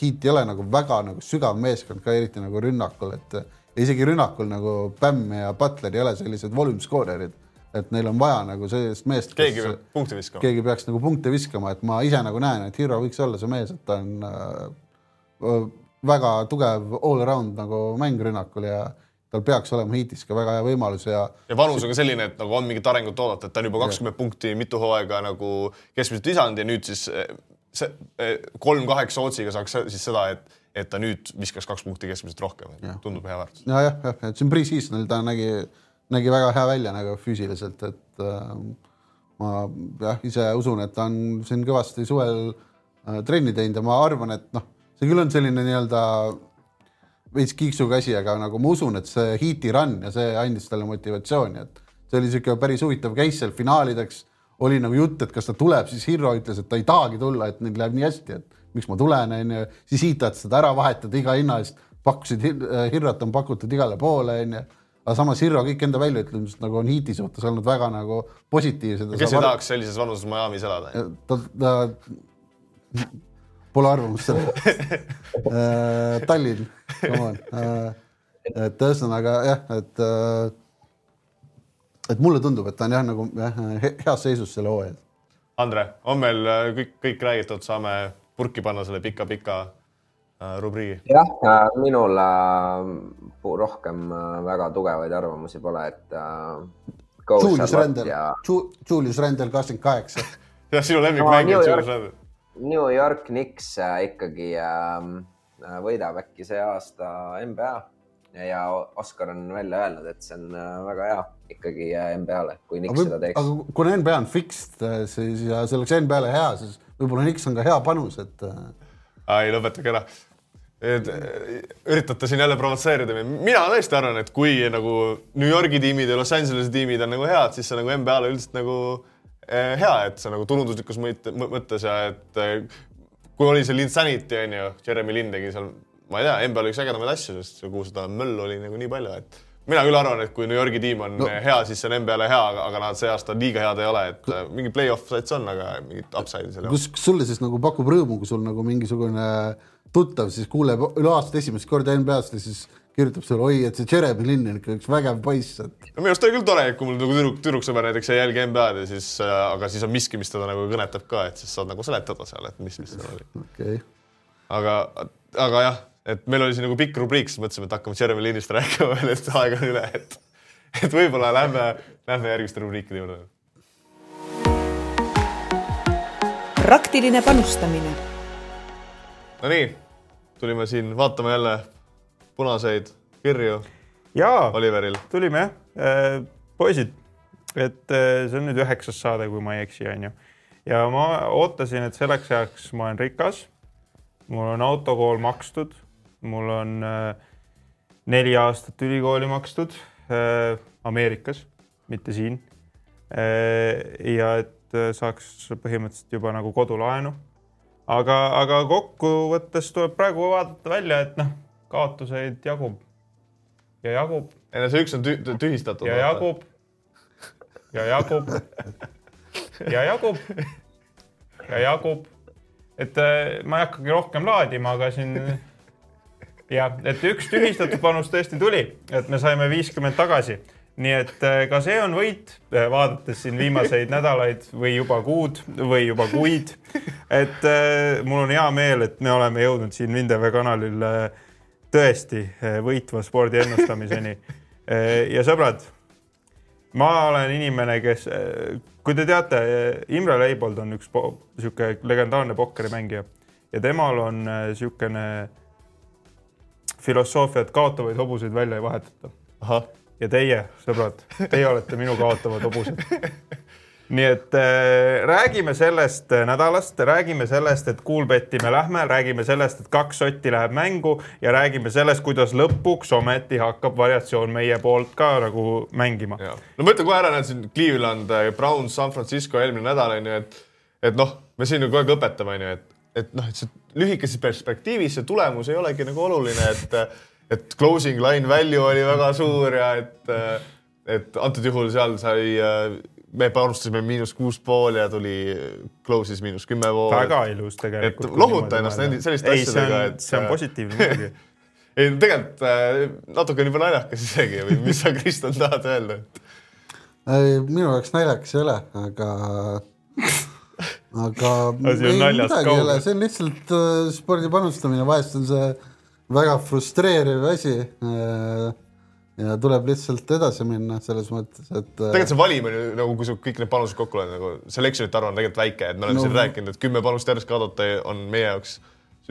Heat ei ole nagu väga nagu sügav meeskond ka eriti nagu rünnakul, et isegi rünnakul nagu Bämm ja Butler ei ole sellised volume scorerid et neil on vaja nagu sellist meest. keegi peab punkte viskama. keegi peaks nagu punkte viskama, et ma ise nagu näen, et Hiro võiks olla see mees, et ta on äh, väga tugev all-around nagu mäng rünnakul ja tal peaks olema hiitis ka väga hea võimalus ja. ja vanus on ka selline, et nagu on mingit arengut oodata, et ta on juba kakskümmend punkti mitu hooaega nagu keskmiselt lisanud ja nüüd siis eh, see eh, kolm kaheksa otsiga saaks siis seda, et, et ta nüüd viskaks kaks punkti keskmiselt rohkem, tundub hea väärtus. ja jah, jah, et siin pre-seasonil ta nägi, nägi väga hea välja nagu füüsiliselt, et äh, ma jah, ise usun, et ta on siin kõvasti suvel äh, trenni teinud ja ma arvan, et noh see küll on selline nii-öelda veits kiiksuga asi, aga nagu ma usun, et see Heati run ja see andis talle motivatsiooni, et see oli niisugune päris huvitav case seal finaalideks oli nagu jutt, et kas ta tuleb, siis Hirro ütles, et ta ei tahagi tulla, et neil läheb nii hästi, et miks ma tulen, onju, siis Heat tahtis seda ära vahetada iga hinna eest, pakkusid, Hirrat on pakutud igale poole, onju aga samas Hirro kõik enda väljaütlemised nagu on Heati suhtes olnud väga nagu positiivsed. kes ei tahaks sellises vanuses Miami's elada? ta, ta, pole arvamust selle uh,. Tallinn, come on uh,. et ühesõnaga jah, et uh,, et mulle tundub, et ta on jah, nagu jah, he- heas seisus selle hooaja. Andre, on meil äh, kõik, kõik räägitud, saame purki panna selle pika-pika äh, rubriigi. jah, minul äh, rohkem äh, väga tugevaid arvamusi pole, et äh, Julius Randel ja, Julius Randel kakskümmend kaheksa. jah, sinu No, lemmikmängija York- Julius Randle. New York Knicks äh, ikkagi äh, võidab äkki see aasta NBA ja Oskar on välja öelnud, et see on äh, väga hea ikkagi NBA-le, kui Knicks seda teeks. aga kuna NBA on fixed, siis ja see oleks NBA-le hea, siis võib-olla Knicks on ka hea panus, et ei, lõpetage ära. et üritate siin jälle provotseerida mind. mina tõesti arvan, et kui nagu New Yorgi tiimid ja Los Angelesi tiimid on nagu head, siis see nagu NBA-le üldiselt nagu hea, et see nagu turunduslikus mõte- mõ- mõttes ja et eh, kui oli see Linsanity on ju, Jeremy Lin tegi seal, ma ei tea, NBA-l üks ägedamaid asju, sest kuhu seda möllu oli nagu nii palju, et mina küll arvan, et kui New Yorgi tiim on no. hea, siis see on NBA-le hea, aga, nad see aasta liiga head ei ole, et eh, mingi play-off sats on, aga mingit upside'i seal ei ole. kus sulle siis nagu pakub rõõmu, kui sul nagu mingisugune tuttav siis kuuleb üle aasta esimest korda NBA-st ja siis kirjutab sulle, oi, et see Jeremy Lin on ikka üks vägev poiss, et no minu arust oli küll tore, kui mul nagu tüdruk, tüdruksõber näiteks ei jälgi NBA-d ja siis äh,, aga siis on miski, mis teda nagu kõnetab ka, et siis saad nagu seletada seal, et mis, mis seal oli. okei okay.. aga, aga jah, et meil oli siin nagu pikk rubriik, siis mõtlesime, et hakkame Jeremy Linist rääkima veel, et aeg on üle, et, et võib-olla lähme, lähme järgmiste rubriikide juurde. praktiline panustamine Nonii, tulime siin vaatama jälle punaseid kirju jaa, tulime jah, poisid, et äh, see on nüüd üheksas saade, kui ma ei eksi, onju. ja ma ootasin, et selleks ajaks ma olen rikas. mul on autokool makstud, mul on äh, neli aastat ülikooli makstud äh, Ameerikas, mitte siin äh,. ja et äh, saaks põhimõtteliselt juba nagu kodulaenu. aga, aga kokkuvõttes tuleb praegu vaadata välja, et noh, kaotuseid jagub ja jagub ei no see üks on tü tühistatud. ja jagub ja jagub ja jagub ja jagub, et äh, ma ei hakkagi rohkem laadima, aga siin jah, et üks tühistatud panus tõesti tuli, et me saime viiskümmend tagasi. nii et äh, ka see on võit, vaadates siin viimaseid nädalaid või juba kuud või juba kuid. et äh, mul on hea meel, et me oleme jõudnud siin Vindeve kanalil äh, tõesti äh, võitva spordi ennustamiseni. ja sõbrad ma olen inimene, kes, kui te teate, Imre Leibold on üks sihuke legendaarne pokkerimängija ja temal on niisugune filosoofia, et kaotavaid hobuseid välja ei vahetata. ja teie, sõbrad, teie olete minu kaotavad hobused. nii et äh, räägime sellest äh, nädalast, räägime sellest, et Kuulbetti me lähme, räägime sellest, et kaks sotti läheb mängu ja räägime sellest, kuidas lõpuks ometi hakkab variatsioon meie poolt ka nagu mängima. no ma ütlen kohe ära, näed siin Cleveland, Browns, San Francisco eelmine nädal on ju, et, et noh, me siin ju kogu aeg õpetame on ju, et, et noh, et see lühikeses perspektiivis see tulemus ei olegi nagu oluline, et, et closing line value oli väga suur ja et, et antud juhul seal sai, me panustasime miinus kuus pool ja tuli close'is miinus kümme pool. väga ilus tegelikult. Et lohuta ennast nende- selliste ei, asjadega, on et-, see on positiivne muidugi. ei tegelikult äh, natukene juba naljakas isegi või mis sa, Kristjan, tahad öelda? minu jaoks naljakas ei ole, aga, aga on ei, midagi ei kaugel. ole, see on lihtsalt äh, spordi panustamine, vahest on see väga frustreeriv asi äh, ja tuleb lihtsalt edasi minna selles mõttes, et äh, tegelikult see valim on ju nagu, kui sa kõik need panused kokku loed, nagu selection ite arv on tegelikult väike, et me oleme No- siin rääkinud, et kümme panust järjest kaotada on meie jaoks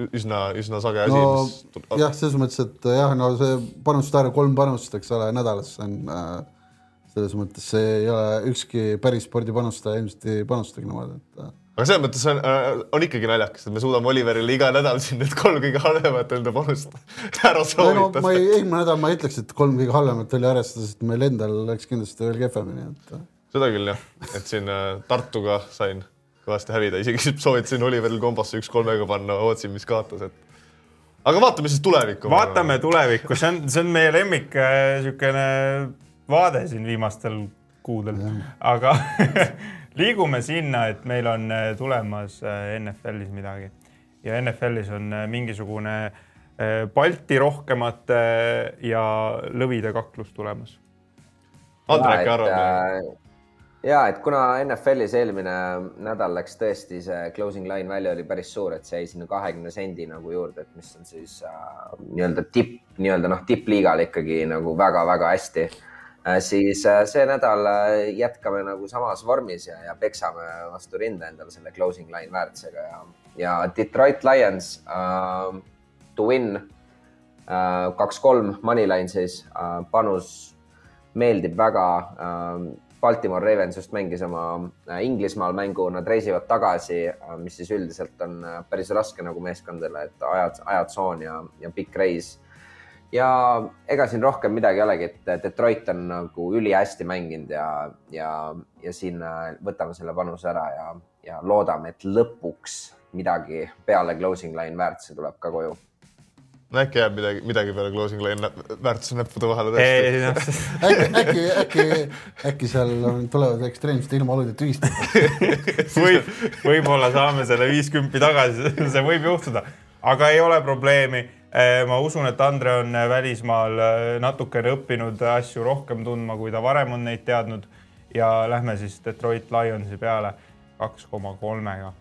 üsna, üsna sage asi no mis.... jah, selles mõttes, et jah, no see panuste arv kolm panust, eks ole, nädalas on äh, selles mõttes see ei ole ükski päris spordipanustaja ilmselt ei panustagi niimoodi, et äh, aga selles mõttes on, on ikkagi naljakas, et me suudame Oliverile iga nädal siin need kolm kõige halvemat enda panust ära ei no soovitada. ma ei, eelmine nädal ma ei ütleks, et kolm kõige halvemat oli arvestades, et meil endal läks kindlasti veel kehvemini, et äh, seda küll jah, et siin äh, Tartuga sain kõvasti hävida, isegi soovitasin Oliveril kombosse üks kolmega panna, otsin, mis kaotas, et aga vaatame siis tulevikku. vaatame tulevikku, see on, see on meie lemmik niisugune vaade siin viimastel kuudel, aga liigume sinna, et meil on äh, tulemas äh, NFL-is midagi ja NFL-is on äh, mingisugune Balti rohkemate ja lõvide kaklus tulemas. Andre, äkki arvad? ja et kuna NFL-is eelmine nädal läks tõesti see closing line välja oli päris suur, et see jäi sinna kahekümne sendi nagu juurde, et mis on siis äh, nii-öelda tipp, nii-öelda noh, tippliigal ikkagi nagu väga-väga hästi äh,. Siis äh, see nädal äh, jätkame nagu samas vormis ja, ja peksame vastu rinda endale selle closing line väärtusega ja, ja Detroit Lions äh, to win äh, kaks-kolm moneyline siis äh, panus meeldib väga äh, Baltimore Ravens just mängis oma äh, Inglismaal mängu, nad reisivad tagasi, äh, mis siis üldiselt on äh, päris raske nagu meeskondadele, et ajad, ajatsoon ja, ja pikk reis. Ja ega siin rohkem midagi ei olegi, et Detroit on nagu ülihästi mänginud ja, ja, ja siin võtame selle panuse ära ja, ja loodame, et lõpuks midagi peale closing line väärtuse tuleb ka koju no äkki jääb midagi, midagi peale closing line väärtuse näppude vahele tõesti. No. äkki, äkki, äkki, äkki seal on, tulevad ekstreemsete ilmaolud ja tühistavad võib, võib-olla saame selle viiskümmend tagasi, see võib juhtuda, aga ei ole probleemi. Eh, ma usun, et Andre on välismaal eh, natukene õppinud asju rohkem tundma, kui ta varem on neid teadnud ja lähme siis Detroit Lionsi peale kaks koma kolmega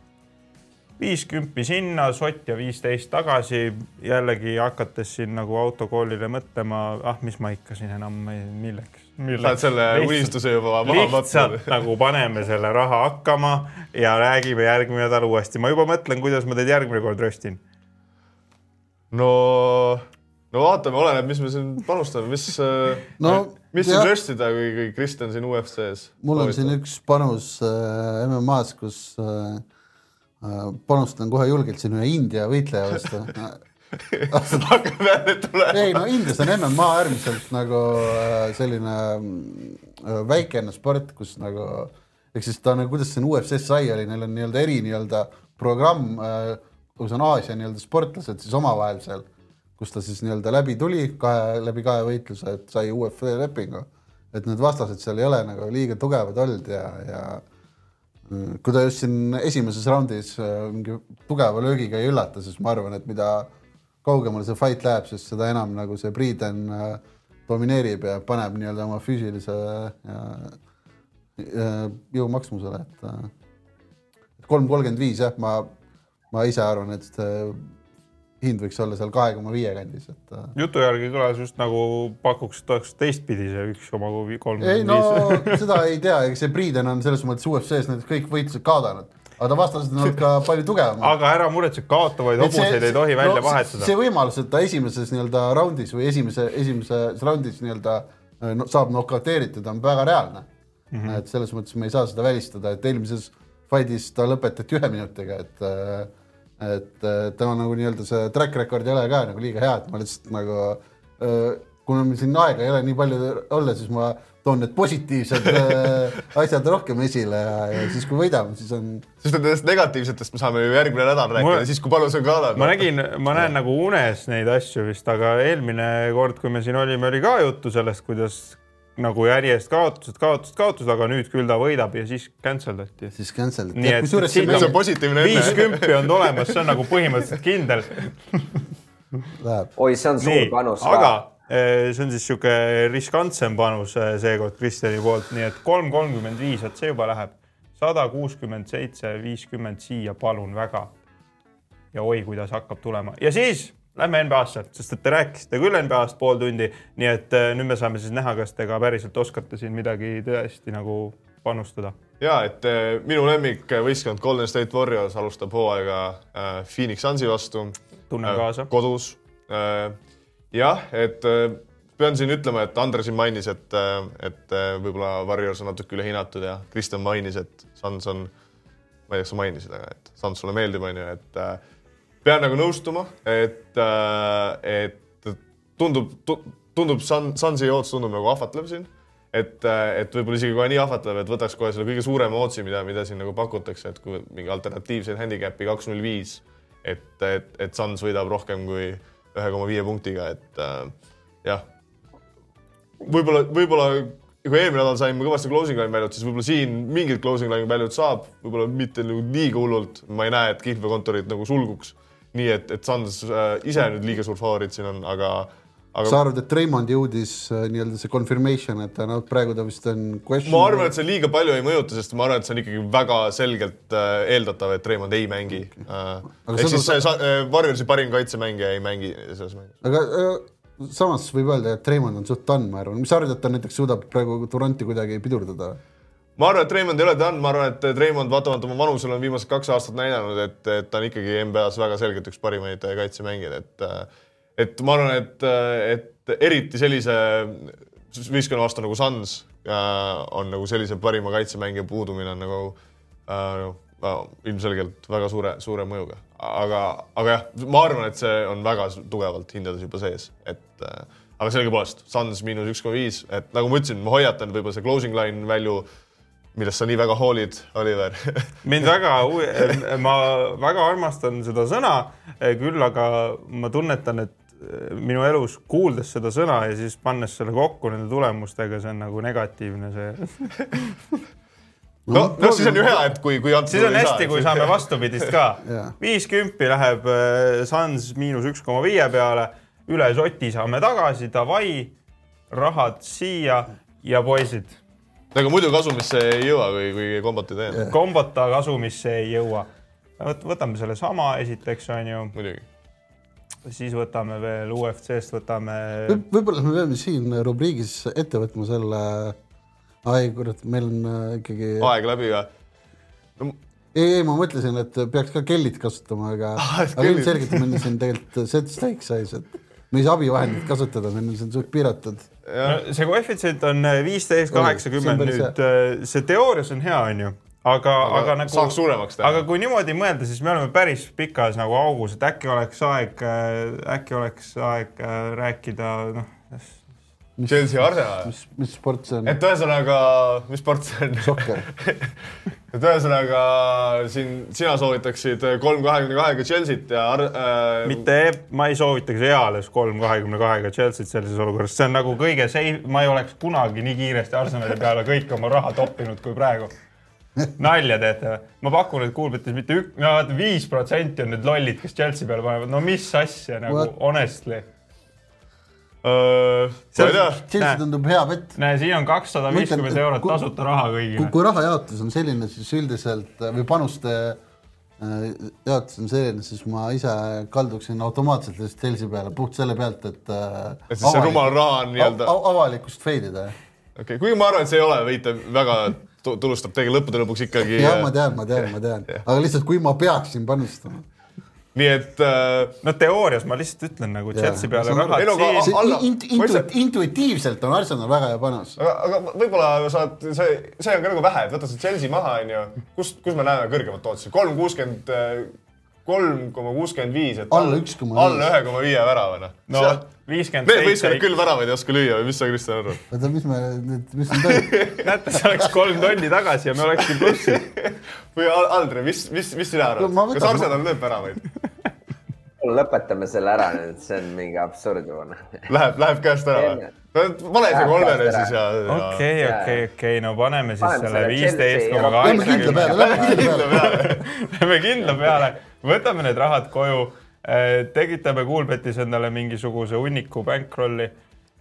viiskümmend sinna, sott ja viisteist tagasi. jällegi hakates siin nagu autokoolile mõtlema, ah, mis ma ikka siin enam, milleks, saad selle lihtsalt, unistuse juba maha võtnud. nagu paneme selle raha hakkama ja räägime järgmine nädal uuesti. ma juba mõtlen, kuidas ma teid järgmine kord röstin. No, no vaatame, oleneb, mis me siin panustame, mis no, mis siin röstida, kui, kui Kristjan siin UFC-s. mul on siin üks panus äh, MM-as, kus äh, Äh, panustan kohe julgelt siin ühe India võitleja vastu hakkab jälle tulema. ei no Indias on MMA äärmiselt nagu äh, selline äh, väikene sport, kus nagu ehk siis ta nagu, kuidas see UFC-s sai, oli, neil on nii-öelda eri nii-öelda programm, kus on Aasia nii-öelda sportlased siis omavahel seal, kus ta siis nii-öelda läbi tuli kahe, läbi kahe võitluse, et sai UFC lepingu. et need vastased seal ei ole nagu liiga tugevad olnud ja, ja kui ta just siin esimeses raundis äh, mingi tugeva löögiga ei üllata, siis ma arvan, et mida kaugemale see fight läheb, siis seda enam nagu see Priiden äh, domineerib ja paneb nii-öelda oma füüsilise ja, ja jõu maksmusele, et äh, kolm kolmkümmend viis jah, ma, ma ise arvan, et hind võiks olla seal kahe koma viie kandis, et. Äh, jutu järgi kõlas just nagu pakuks, et oleks teistpidi see üks koma kolm. ei no seda ei tea, ega see Priiden on selles mõttes UFC-s need kõik võitlused kaotanud, aga ta vastased on olnud ka palju tugevamad. aga ära muretse, kaotavaid hobuseid ei tohi välja no, vahetada. see võimalus, et ta esimeses nii-öelda raundis või esimese, esimeses raundis nii-öelda no, saab nokauteeritud, on väga reaalne mm. -hmm. et selles mõttes me ei saa seda välistada, et eelmises fight'is ta lõpetati ühe minutiga, et äh, et tema nagu nii-öelda see track record ei ole ka nagu liiga hea, et ma lihtsalt nagu kuna meil siin aega ei ole nii palju olla, siis ma toon need positiivsed asjad rohkem esile ja, ja siis, kui võidame, siis on. sest nendest negatiivsetest me saame ju järgmine nädal rääkida ma... siis, kui palju see on kaadanud. ma nägin, ma näen nagu unes neid asju vist, aga eelmine kord, kui me siin olime, oli ka juttu sellest, kuidas nagu järjest kaotused, kaotused, kaotused, aga nüüd küll ta võidab ja siis cancel dati. siis cancel dati. nii et siit see on positiivne enne. viis kümpi on tulemas, see on nagu põhimõtteliselt kindel oi, see on suur nii, panus ka. aga eh, see on siis niisugune riskantsem panus eh, seekord Kristjani poolt, nii et kolm kolmkümmend viis, vot see juba läheb sada kuuskümmend seitse, viiskümmend siia, palun väga. ja oi, kuidas hakkab tulema ja siis lähme NBA-sse, sest et te rääkisite küll NBA-st pool tundi, nii et äh, nüüd me saame siis näha, kas te ka päriselt oskate siin midagi tõesti nagu panustada. ja et äh, minu lemmikvõistkond Golden State Warriors alustab hooaega äh, Phoenix Sunsi vastu. tunnen kaasa. kodus. jah, et pean siin ütlema, et Andre siin mainis, et, et võib-olla Warriors on natuke ülehinnatud ja Kristjan mainis, et Suns on, ma ei tea, kas sa mainisid, aga et Suns sulle meeldib, on ju, et pean nagu nõustuma, et, äh, et tundub, tundub Sun, Sunsi ootus tundub nagu ahvatlev siin. et, et võib-olla isegi kohe nii ahvatlev, et võtaks kohe selle kõige suurema ootsi, mida, mida siin nagu pakutakse, et kui mingi alternatiivseid handicap'i kaks null viis, et, et, et Suns võidab rohkem kui ühe koma viie punktiga, et äh, jah võib-olla, võib-olla kui eelmine nädal saime kõvasti closing line väljut, siis võib-olla siin mingit closing line väljut saab, võib-olla mitte nagu liiga hullult, ma ei näe, et kihlveokontorid nagu sulguks. Nii et, et Suns äh, ise nüüd liiga suur favoriit siin on, aga, aga sa arvad, et Raimondi uudis äh, nii-öelda see confirmation, et ta noh, praegu ta vist on question. ma arvan, et see liiga palju ei mõjuta, sest ma arvan, et see on ikkagi väga selgelt äh, eeldatav, et Raymond ei mängi. Aga ehk siis see sa, Warriorsi parim kaitsemängija ei mängi selles mängus. aga samas võib öelda, et Raimond on suht done, ma arvan, mis sa arvad, et ta näiteks suudab praegu Duranti kuidagi pidurdada? Ma arvan, et Raymond ei ole done, ma arvan, et Raymond vaatamata oma vanusele on viimased kaks aastat näidanud, et, et ta on ikkagi NBA-s väga selgelt üks parimaid äh, kaitsemängijaid, et et ma arvan, et, et eriti sellise võistkonna vastu nagu Suns äh, on nagu sellise parima kaitsemängija puudumine on nagu äh, no, ilmselgelt väga suure, suure mõjuga. aga, aga jah, ma arvan, et see on väga tugevalt hindades juba sees, et äh, aga sellegipoolest Suns miinus üks koma viis, et nagu ma ütlesin, ma hoiatan võib-olla see closing line value millest sa nii väga hoolid, Oliver? Mind väga, ma väga armastan seda sõna, küll aga ma tunnetan, et minu elus kuuldes seda sõna ja siis pannes selle kokku nende tulemustega, see on nagu negatiivne see. no, no siis on ju hea, et kui, kui siis on hästi, kui saame vastupidist ka. Viis kümpi läheb äh, Suns miinus üks koma viie peale, üle soti saame tagasi, davai, rahad siia ja poisid, ega muidu kasumisse ei jõua, kui, kui kombot ei tee, kombota kasumisse ei jõua. võtame sellesama esiteks onju, muidugi. siis võtame veel UFC-st võtame võib-olla me peame siin rubriigis ette võtma selle, ai kurat, meil on äh, ikkagi, aeg läbi ka. ei, ei ma mõtlesin, et peaks ka kellid kasutama, aga Ah, aga ilmselgelt meil on siin tegelikult set stake size, et me ei saa abivahendit kasutada, meil on siin suht piiratud. No, see koefitsient on viisteist, see kaheksakümmend nüüd, see teoorias on hea, onju, aga, aga nagu saaks suuremaks teha. aga kui niimoodi mõelda, siis me oleme päris pikas nagu augus, et äkki oleks aeg, äkki oleks aeg äh, rääkida, noh, Chelsea Arsenal. mis, mis sport see on? et ühesõnaga, mis sport see on? sokker. et ühesõnaga siin sina soovitaksid kolm kahekümne kahega Chelsea't ja Ar- äh, mitte, ma ei soovitaks eales kolm kahekümne kahega Chelsea't sellises olukorras, see on nagu kõige seis-, ma ei oleks kunagi nii kiiresti Arsenali peale kõik oma raha toppinud kui praegu. nalja teete või? ma pakun, et Kuulbitis mitte ük-, no vaata viis protsenti on need lollid, kes Chelsea peale panevad, no mis asja nagu What? honestly. Chelsea tundub hea pett. näe, siin on kakssada viiskümmend eurot kui- tasuta raha kõigile,. kui raha jaotus on selline, siis üldiselt äh, või panuste äh, jaotus on selline, siis ma ise kalduksin automaatselt lihtsalt Chelsea peale puht selle pealt, et äh, et siis see rumal raha on nii-öelda, av- avalikkust feilida. okei okay., kuigi ma arvan, et see ei ole võita väga tu- tulustab tegelikult lõppude lõpuks ikkagi. jah, ma tean, ma tean, ma tean, aga lihtsalt kui ma peaksin panustama. Nii et äh, no teoorias ma lihtsalt ütlen nagu Chelsea peale on- raha Ei no see alla- int, ma ütlesin- intu, intuitiivselt on Arsenal väga hea panus. aga, aga võib-olla saad, see, see on ka nagu vähe, et võta see Chelsea maha, onju. kust, kus me näeme kõrgemat tootust, kolm kuuskümmend, kolm koma kuuskümmend viis, et Alla 1,5. alla ühe koma viie värava, noh. no viiskümmend seitse, küll väravaid ei oska lüüa või mis sa, Kristjan, arvad? oota, mis me nüüd, mis nüüd toimub? näete, see oleks kolm tonni tagasi ja me olekski plussis. või Aldre, mis, mis, mis sina No ma arvad? võtan- kas Arsenal lööb väravaid? lõpetame selle ära nüüd, see on mingi absurd juba. Läheb, läheb käest ära või? no pane see käest siis ja, okei, okei, okei, no paneme siis Paneme selle viisteist koma peale, lähme kindla peale. Lähme kindla peale, võtame need rahad koju, tekitame Kuulbetis endale mingisuguse hunniku bankrolli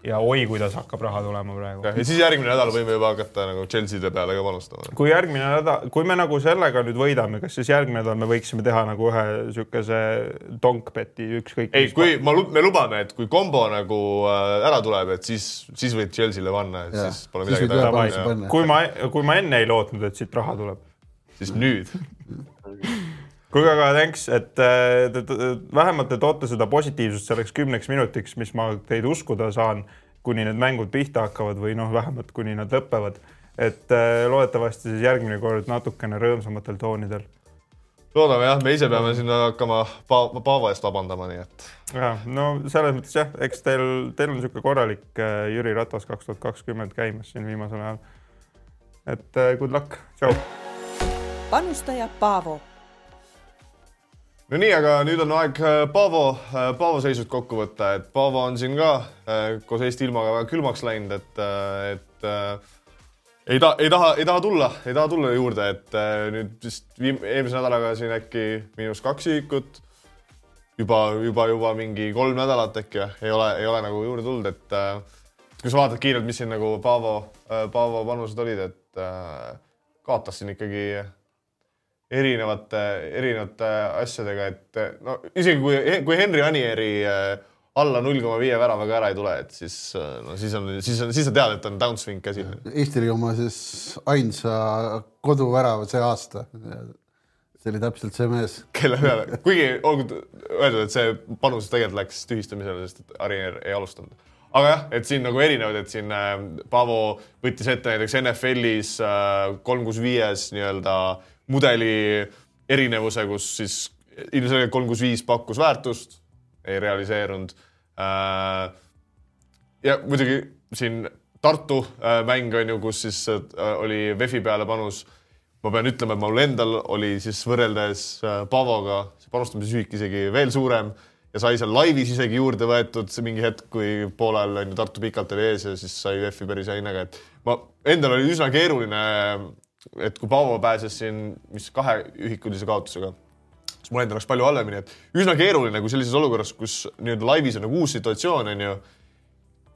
ja oi, kuidas hakkab raha tulema praegu. ja siis järgmine nädal võime juba hakata nagu Chelsea'de peale ka panustama. kui järgmine nädal, kui me nagu sellega nüüd võidame, kas siis järgmine nädal me võiksime teha nagu ühe niisuguse donkbeti ükskõik. ei, kui ma, me lubame, et kui kombo nagu äh, ära tuleb, et siis, siis võid Chelsea'le panna, et Jaa. siis pole midagi teha kui ma, kui ma enne ei lootnud, et siit raha tuleb siis nüüd. kuulge, aga thanks, et äh, te, te, vähemalt te toote seda positiivsust selleks kümneks minutiks, mis ma teid uskuda saan, kuni need mängud pihta hakkavad või noh, vähemalt kuni nad lõpevad. et äh, loodetavasti siis järgmine kord natukene rõõmsamatel toonidel. loodame jah, me ise peame sinna hakkama pa-, Paavo eest vabandama, nii et ja no selles mõttes jah, eks teil, teil on niisugune korralik äh, Jüri Ratas kaks tuhat kakskümmend käimas siin viimasel ajal. et good luck, tšau. panustaja Paavo no nii, aga nüüd on aeg äh, Paavo, Paavo seisud kokku võtta, et Paavo on siin ka äh, koos Eesti ilmaga väga külmaks läinud, et, et äh, ei ta-, ei taha, ei taha tulla, ei taha tulla juurde, et äh, nüüd vist eelmise nädalaga siin äkki miinus kaks ühikut. juba, juba, juba mingi kolm nädalat äkki ei ole, ei ole nagu juurde tulnud, et äh, kui sa vaatad kiirelt, mis siin nagu Paavo, Paavo panused olid, et äh, kaotas siin ikkagi erinevate, erinevate asjadega, et no isegi kui, kui Henry Anieri äh, alla null koma viie väravaga ära ei tule, et siis äh, no siis on, siis on, siis sa tead, et on downswing käsil. Eesti oli oma siis ainsa koduvärava see aasta. see oli täpselt see mees. kelle peale, kuigi olgu öeldud, et see panus tegelikult läks tühistamisele, sest et Anier ei alustanud. aga jah, et siin nagu erinevad, et siin äh, Paavo võttis ette näiteks NFL-is äh, kolm kuus viies nii-öelda mudeli erinevuse, kus siis ilmselgelt kolm kuus viis pakkus väärtust, ei realiseerunud äh, ja muidugi siin Tartu äh, mäng on ju, kus siis äh, oli VEF-i peale panus. ma pean ütlema, et mul endal oli siis võrreldes Paavoga see panustamisühik isegi veel suurem ja sai seal laivis isegi juurde võetud mingi hetk, kui poolel on ju Tartu pikalt oli ees ja siis sai VEF-i päris hea hinnega, et ma endal oli üsna keeruline, et kui Paavo pääses siin, mis kahe ühikulise kaotusega siis mul endal läks palju halvemini, et üsna keeruline, kui sellises olukorras, kus nii-öelda laivis on nagu uus situatsioon, on ju.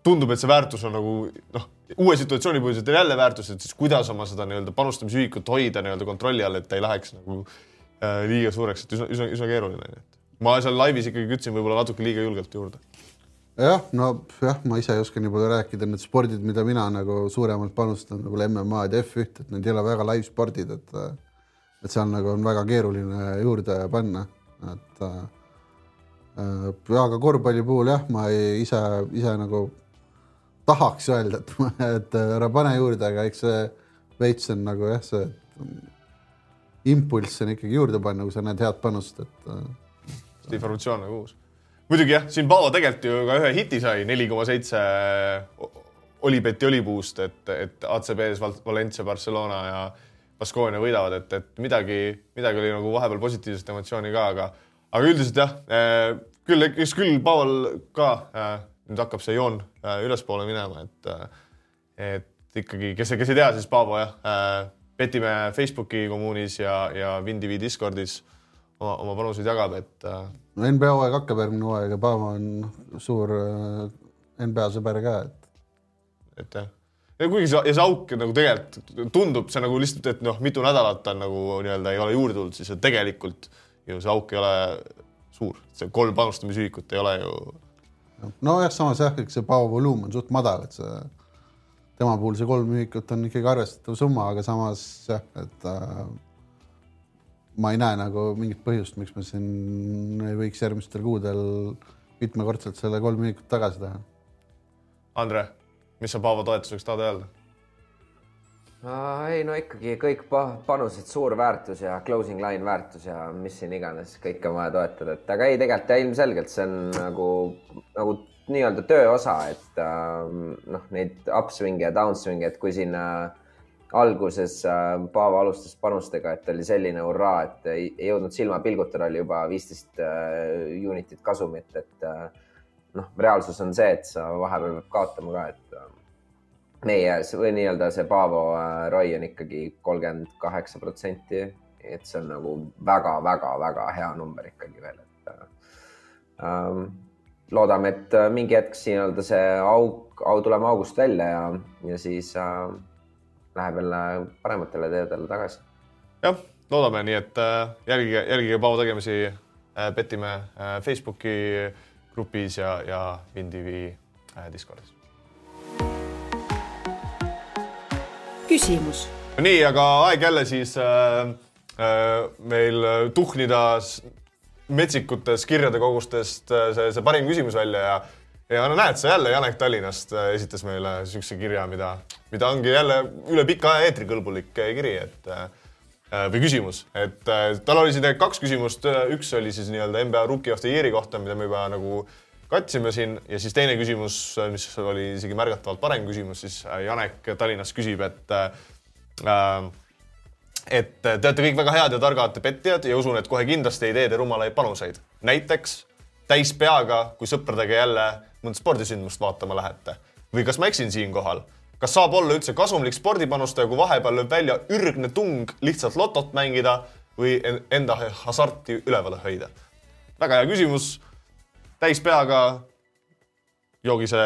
tundub, et see väärtus on nagu noh, uue situatsiooni puhul on jälle väärtus, et siis kuidas oma seda nii-öelda panustamisühikut hoida nii-öelda kontrolli all, et ta ei läheks nagu äh, liiga suureks, et üsna, üsna, üsna keeruline, ma seal laivis ikkagi kütsin võib-olla natuke liiga julgelt juurde. jah, no jah, ma ise ei oska nii palju rääkida, need spordid, mida mina nagu suuremalt panustan nagu MM-ad ja F1-t, et need ei ole väga live-spordid, et et seal nagu on väga keeruline juurde panna, et äh, äh, aga korvpalli puhul jah, ma ei, ise, ise nagu tahaks öelda, et, et ära pane juurde, aga eks see veits on nagu jah, see impulss on ikkagi juurde panna, kui sa näed head panust, et äh, informatsioon nagu uus. Muidugi jah, siin Paavo tegelikult ju ka ühe hiti sai, neli koma seitse Olibeti olipuust, et, et ACB-s Val- Valencia, Barcelona ja Baskonia võidavad, et, et midagi, midagi oli nagu vahepeal positiivset emotsiooni ka, aga, aga üldiselt jah, küll, eks küll Paaval ka äh, nüüd hakkab see joon äh, ülespoole minema, et, et ikkagi, kes, kes ei tea, siis Paavo jah petime Facebooki kommuunis ja, ja WinTV Discordis oma, oma panuseid jagab, et NBA hooaeg hakkab järgmine hooaeg ja Paavo on suur äh, NBA sõber ka, et et jah. ja kuigi see, ja see auk nagu tegelikult tundub, see nagu lihtsalt, et noh, mitu nädalat on nagu nii-öelda ei ole juurde tulnud, siis tegelikult ju see auk ei ole suur, see kolm panustamisühikut ei ole ju. nojah, samas jah, eks see Paavo volüüm on suht madal, et see tema puhul see kolm ühikut on ikkagi arvestatav summa, aga samas jah, et äh, ma ei näe nagu mingit põhjust, miks me siin ei võiks järgmistel kuudel mitmekordselt selle kolm ühikut tagasi teha. Andre, mis sa Paavo toetuseks tahad öelda? ei no ikkagi kõik pa- panused, suur väärtus ja closing line väärtus ja mis siin iganes, kõike on vaja toetada, et aga ei, tegelikult ja ilmselgelt see on nagu, nagu nii-öelda töö osa, et ähm, noh, neid upswing'e ja downswing'e, et kui siin äh, alguses äh, Paavo alustas panustega, et oli selline hurraa, et ei, jõudnud silma pilgutada, oli juba viisteist äh, unitit kasumit, et äh, noh, reaalsus on see, et sa vahepeal pead kaotama ka, et meie või nii-öelda see Paavo ROI on ikkagi kolmkümmend kaheksa protsenti, et see on nagu väga-väga-väga hea number ikkagi veel, et äh, ähm, loodame, et mingi hetk nii-öelda see auk, au tuleme august välja ja, ja siis äh, läheb jälle parematele teedele tagasi. jah, loodame, nii et äh, jälgige, jälgige Paavo tegemisi äh,, petime äh, Facebooki grupis ja, ja äh, Discordis. küsimus nii, aga aeg jälle siis äh, äh, meil tuhnida s- metsikutes kirjade kogustest äh, see, see parim küsimus välja ja ja no näed sa jälle, Janek Tallinnast äh, esitas meile niisuguse kirja, mida, mida ongi jälle üle pika aja eetrikõlbulik äh, kiri, et äh, või küsimus, et tal oli siin tegelikult kaks küsimust, üks oli siis nii-öelda NBA Rookie of the Year'i kohta, mida me juba nagu katsime siin ja siis teine küsimus, mis oli isegi märgatavalt parem küsimus, siis Janek Tallinnast küsib, et äh, et te olete kõik väga head ja targad petjad ja usun, et kohe kindlasti ei tee te rumalaid panuseid. näiteks täis peaga, kui sõpradega jälle mõnda spordisündmust vaatama lähete või kas ma eksin siinkohal kas saab olla üldse kasumlik spordipanustaja, kui vahepeal lööb välja ürgne tung lihtsalt lotot mängida või enda hasarti üleval hoida? väga hea küsimus. täis peaga joogise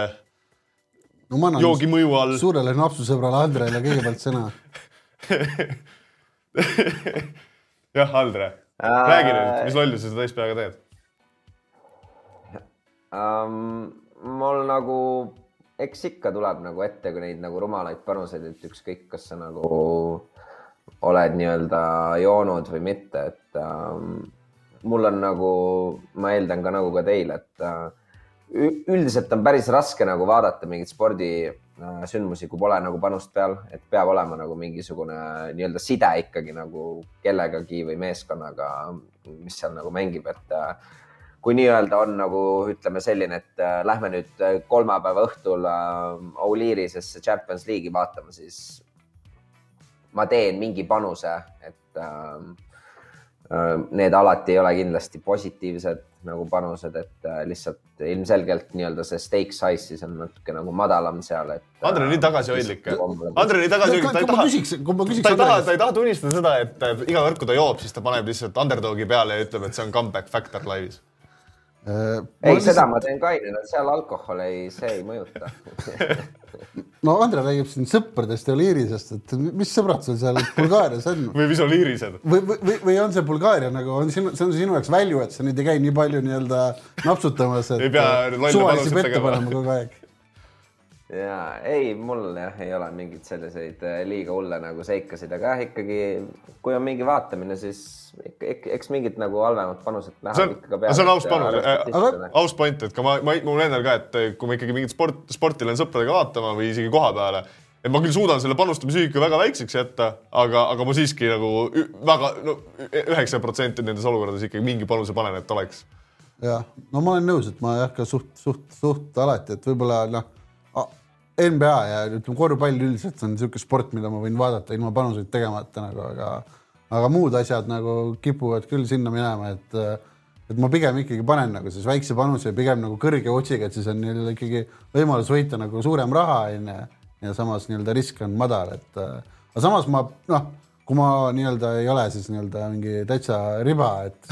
no, ma joogi mõju all. suurele napsusõbrale Andrele kõigepealt sõna jah, Andre räägi nüüd, mis lollusi sa täis peaga teed um,? mul nagu eks ikka tuleb nagu ette, kui neid nagu rumalaid panuseid, et ükskõik, kas sa nagu oled nii-öelda joonud või mitte, et ähm, mul on nagu, ma eeldan ka nagu ka teil, et äh, üldiselt on päris raske nagu vaadata mingeid spordisündmusi, kui pole nagu panust peal, et peab olema nagu mingisugune nii-öelda side ikkagi nagu kellegagi või meeskonnaga, mis seal nagu mängib, et äh, kui nii-öelda on nagu ütleme selline, et äh, lähme nüüd äh, kolmapäeva õhtul äh, O'Leary'sesse Champions League'i vaatama, siis ma teen mingi panuse, et need alati ei ole kindlasti positiivsed nagu panused, et lihtsalt ilmselgelt nii-öelda see stake size siis on natuke nagu madalam seal, et. Andre on nii tagasihoidlik. Andre on nii tagasihoidlik, ta ei taha, ta ei taha, ta ei taha tunnistada seda, et iga kord, kui ta joob, siis ta paneb lihtsalt underdogi peale ja ütleb, et see on comeback factor laivis ei, seda ma teen kainena, seal alkohol ei, see ei mõjuta. No Andre räägib siin sõpradest ja liirisest, et mis sõbrad sul seal Bulgaarias on? Või mis on liirised? või, või, või on see Bulgaaria nagu on sinu, see on sinu jaoks value, et sa nüüd ei käi nii palju nii-öelda napsutamas, et suvalisi pette panema kogu aeg ja ei, mul jah, ei ole mingeid selliseid äh, liiga hulle nagu seikasid, aga jah, ikkagi kui on mingi vaatamine, siis eks mingit nagu halvemat panused näha on, ikka ka peale. see on aus panus, äh, aus point, et ka ma, ma, mul endal ka, et kui ma ikkagi mingit sport, sporti lähen sõpradega vaatama või isegi koha peale, et ma küll suudan selle panustamisühiku väga väikseks jätta, aga, aga ma siiski nagu väga no üheksakümmend protsenti nendes olukordades ikkagi mingi panuse panen, et oleks. jah, no ma olen nõus, et ma jah, ka suht, suht, suht alati, et võib-olla noh NBA ja ütleme, korvpall üldiselt on niisugune sport, mida ma võin vaadata ilma panuseid tegemata nagu, aga aga muud asjad nagu kipuvad küll sinna minema, et et ma pigem ikkagi panen nagu siis väikse panuse ja pigem nagu kõrge otsiga, et siis on nii-öelda ikkagi võimalus võita nagu suurem raha onju ja samas nii-öelda risk on madal, et aga samas ma noh, kui ma nii-öelda ei ole siis nii-öelda mingi täitsa riba, et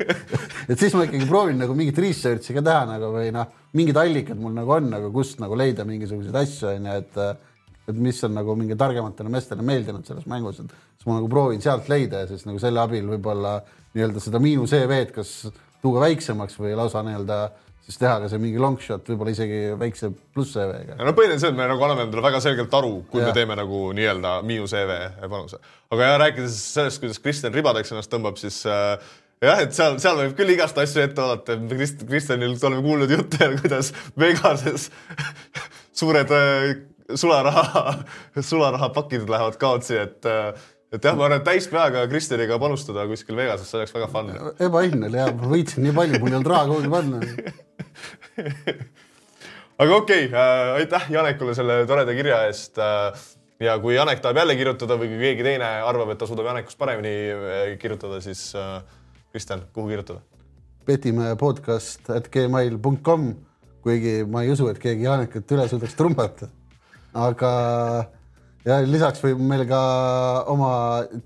et siis ma ikkagi proovin nagu mingit research'i ka teha nagu või noh, mingid allikad mul nagu on nagu kust nagu leida mingisuguseid asju onju, et et mis on nagu mingi targematele meestele meeldinud selles mängus, et siis ma nagu proovin sealt leida ja siis nagu selle abil võib-olla nii-öelda seda miinus EV-d kas tuua väiksemaks või lausa nii-öelda siis teha ka see mingi long shot, võib-olla isegi väikse pluss EV-ga. no põhimõtteliselt me nagu anname endale väga selgelt aru, kui ja. me teeme nagu nii-öelda miinus EV panuse. aga jah, rääkides sellest, kuidas Kristjan ribadeks ennast tõmbab, siis äh, jah, et seal, seal võib küll igast asju ette oodata, et Krist-, Kristjanilt oleme kuulnud jutte, kuidas Vegases suured äh, sularaha, sularahapakid lähevad kaotsi, et et jah, ma arvan, et täispeaga Kristjaniga panustada kuskil Vegases, see oleks väga fun. ebaõnn oli jah, ma võitsin nii palju, mul ei olnud raha kuhugi panna aga okei okay, äh,, aitäh Janekule selle toreda kirja eest äh,. ja kui Janek tahab jälle kirjutada või kui keegi teine arvab, et ta suudab Janekust paremini äh, kirjutada, siis äh, Kristjan, kuhu kirjutada? Petimäe podcast at gmail.com, kuigi ma ei usu, et keegi Janekut üle suudaks trumbata aga ja lisaks võib meil ka oma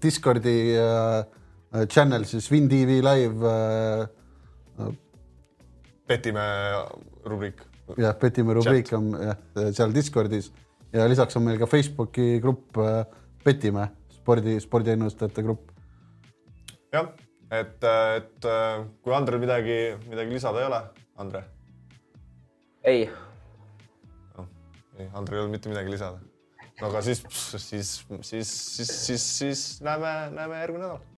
Discordi äh, channel siis WinTV live äh,. petimäe rubriik. jah, petimäe rubriik on jah seal Discordis ja lisaks on meil ka Facebooki grupp äh, Petimäe spordi, spordiennustajate grupp. jah, et, et kui Andrel midagi, midagi lisada ei ole, Andre? ei ei, Andrei ei olnud mitte midagi lisada. No aga siis, siis, siis, siis, siis, siis näeme, näeme järgmine nädal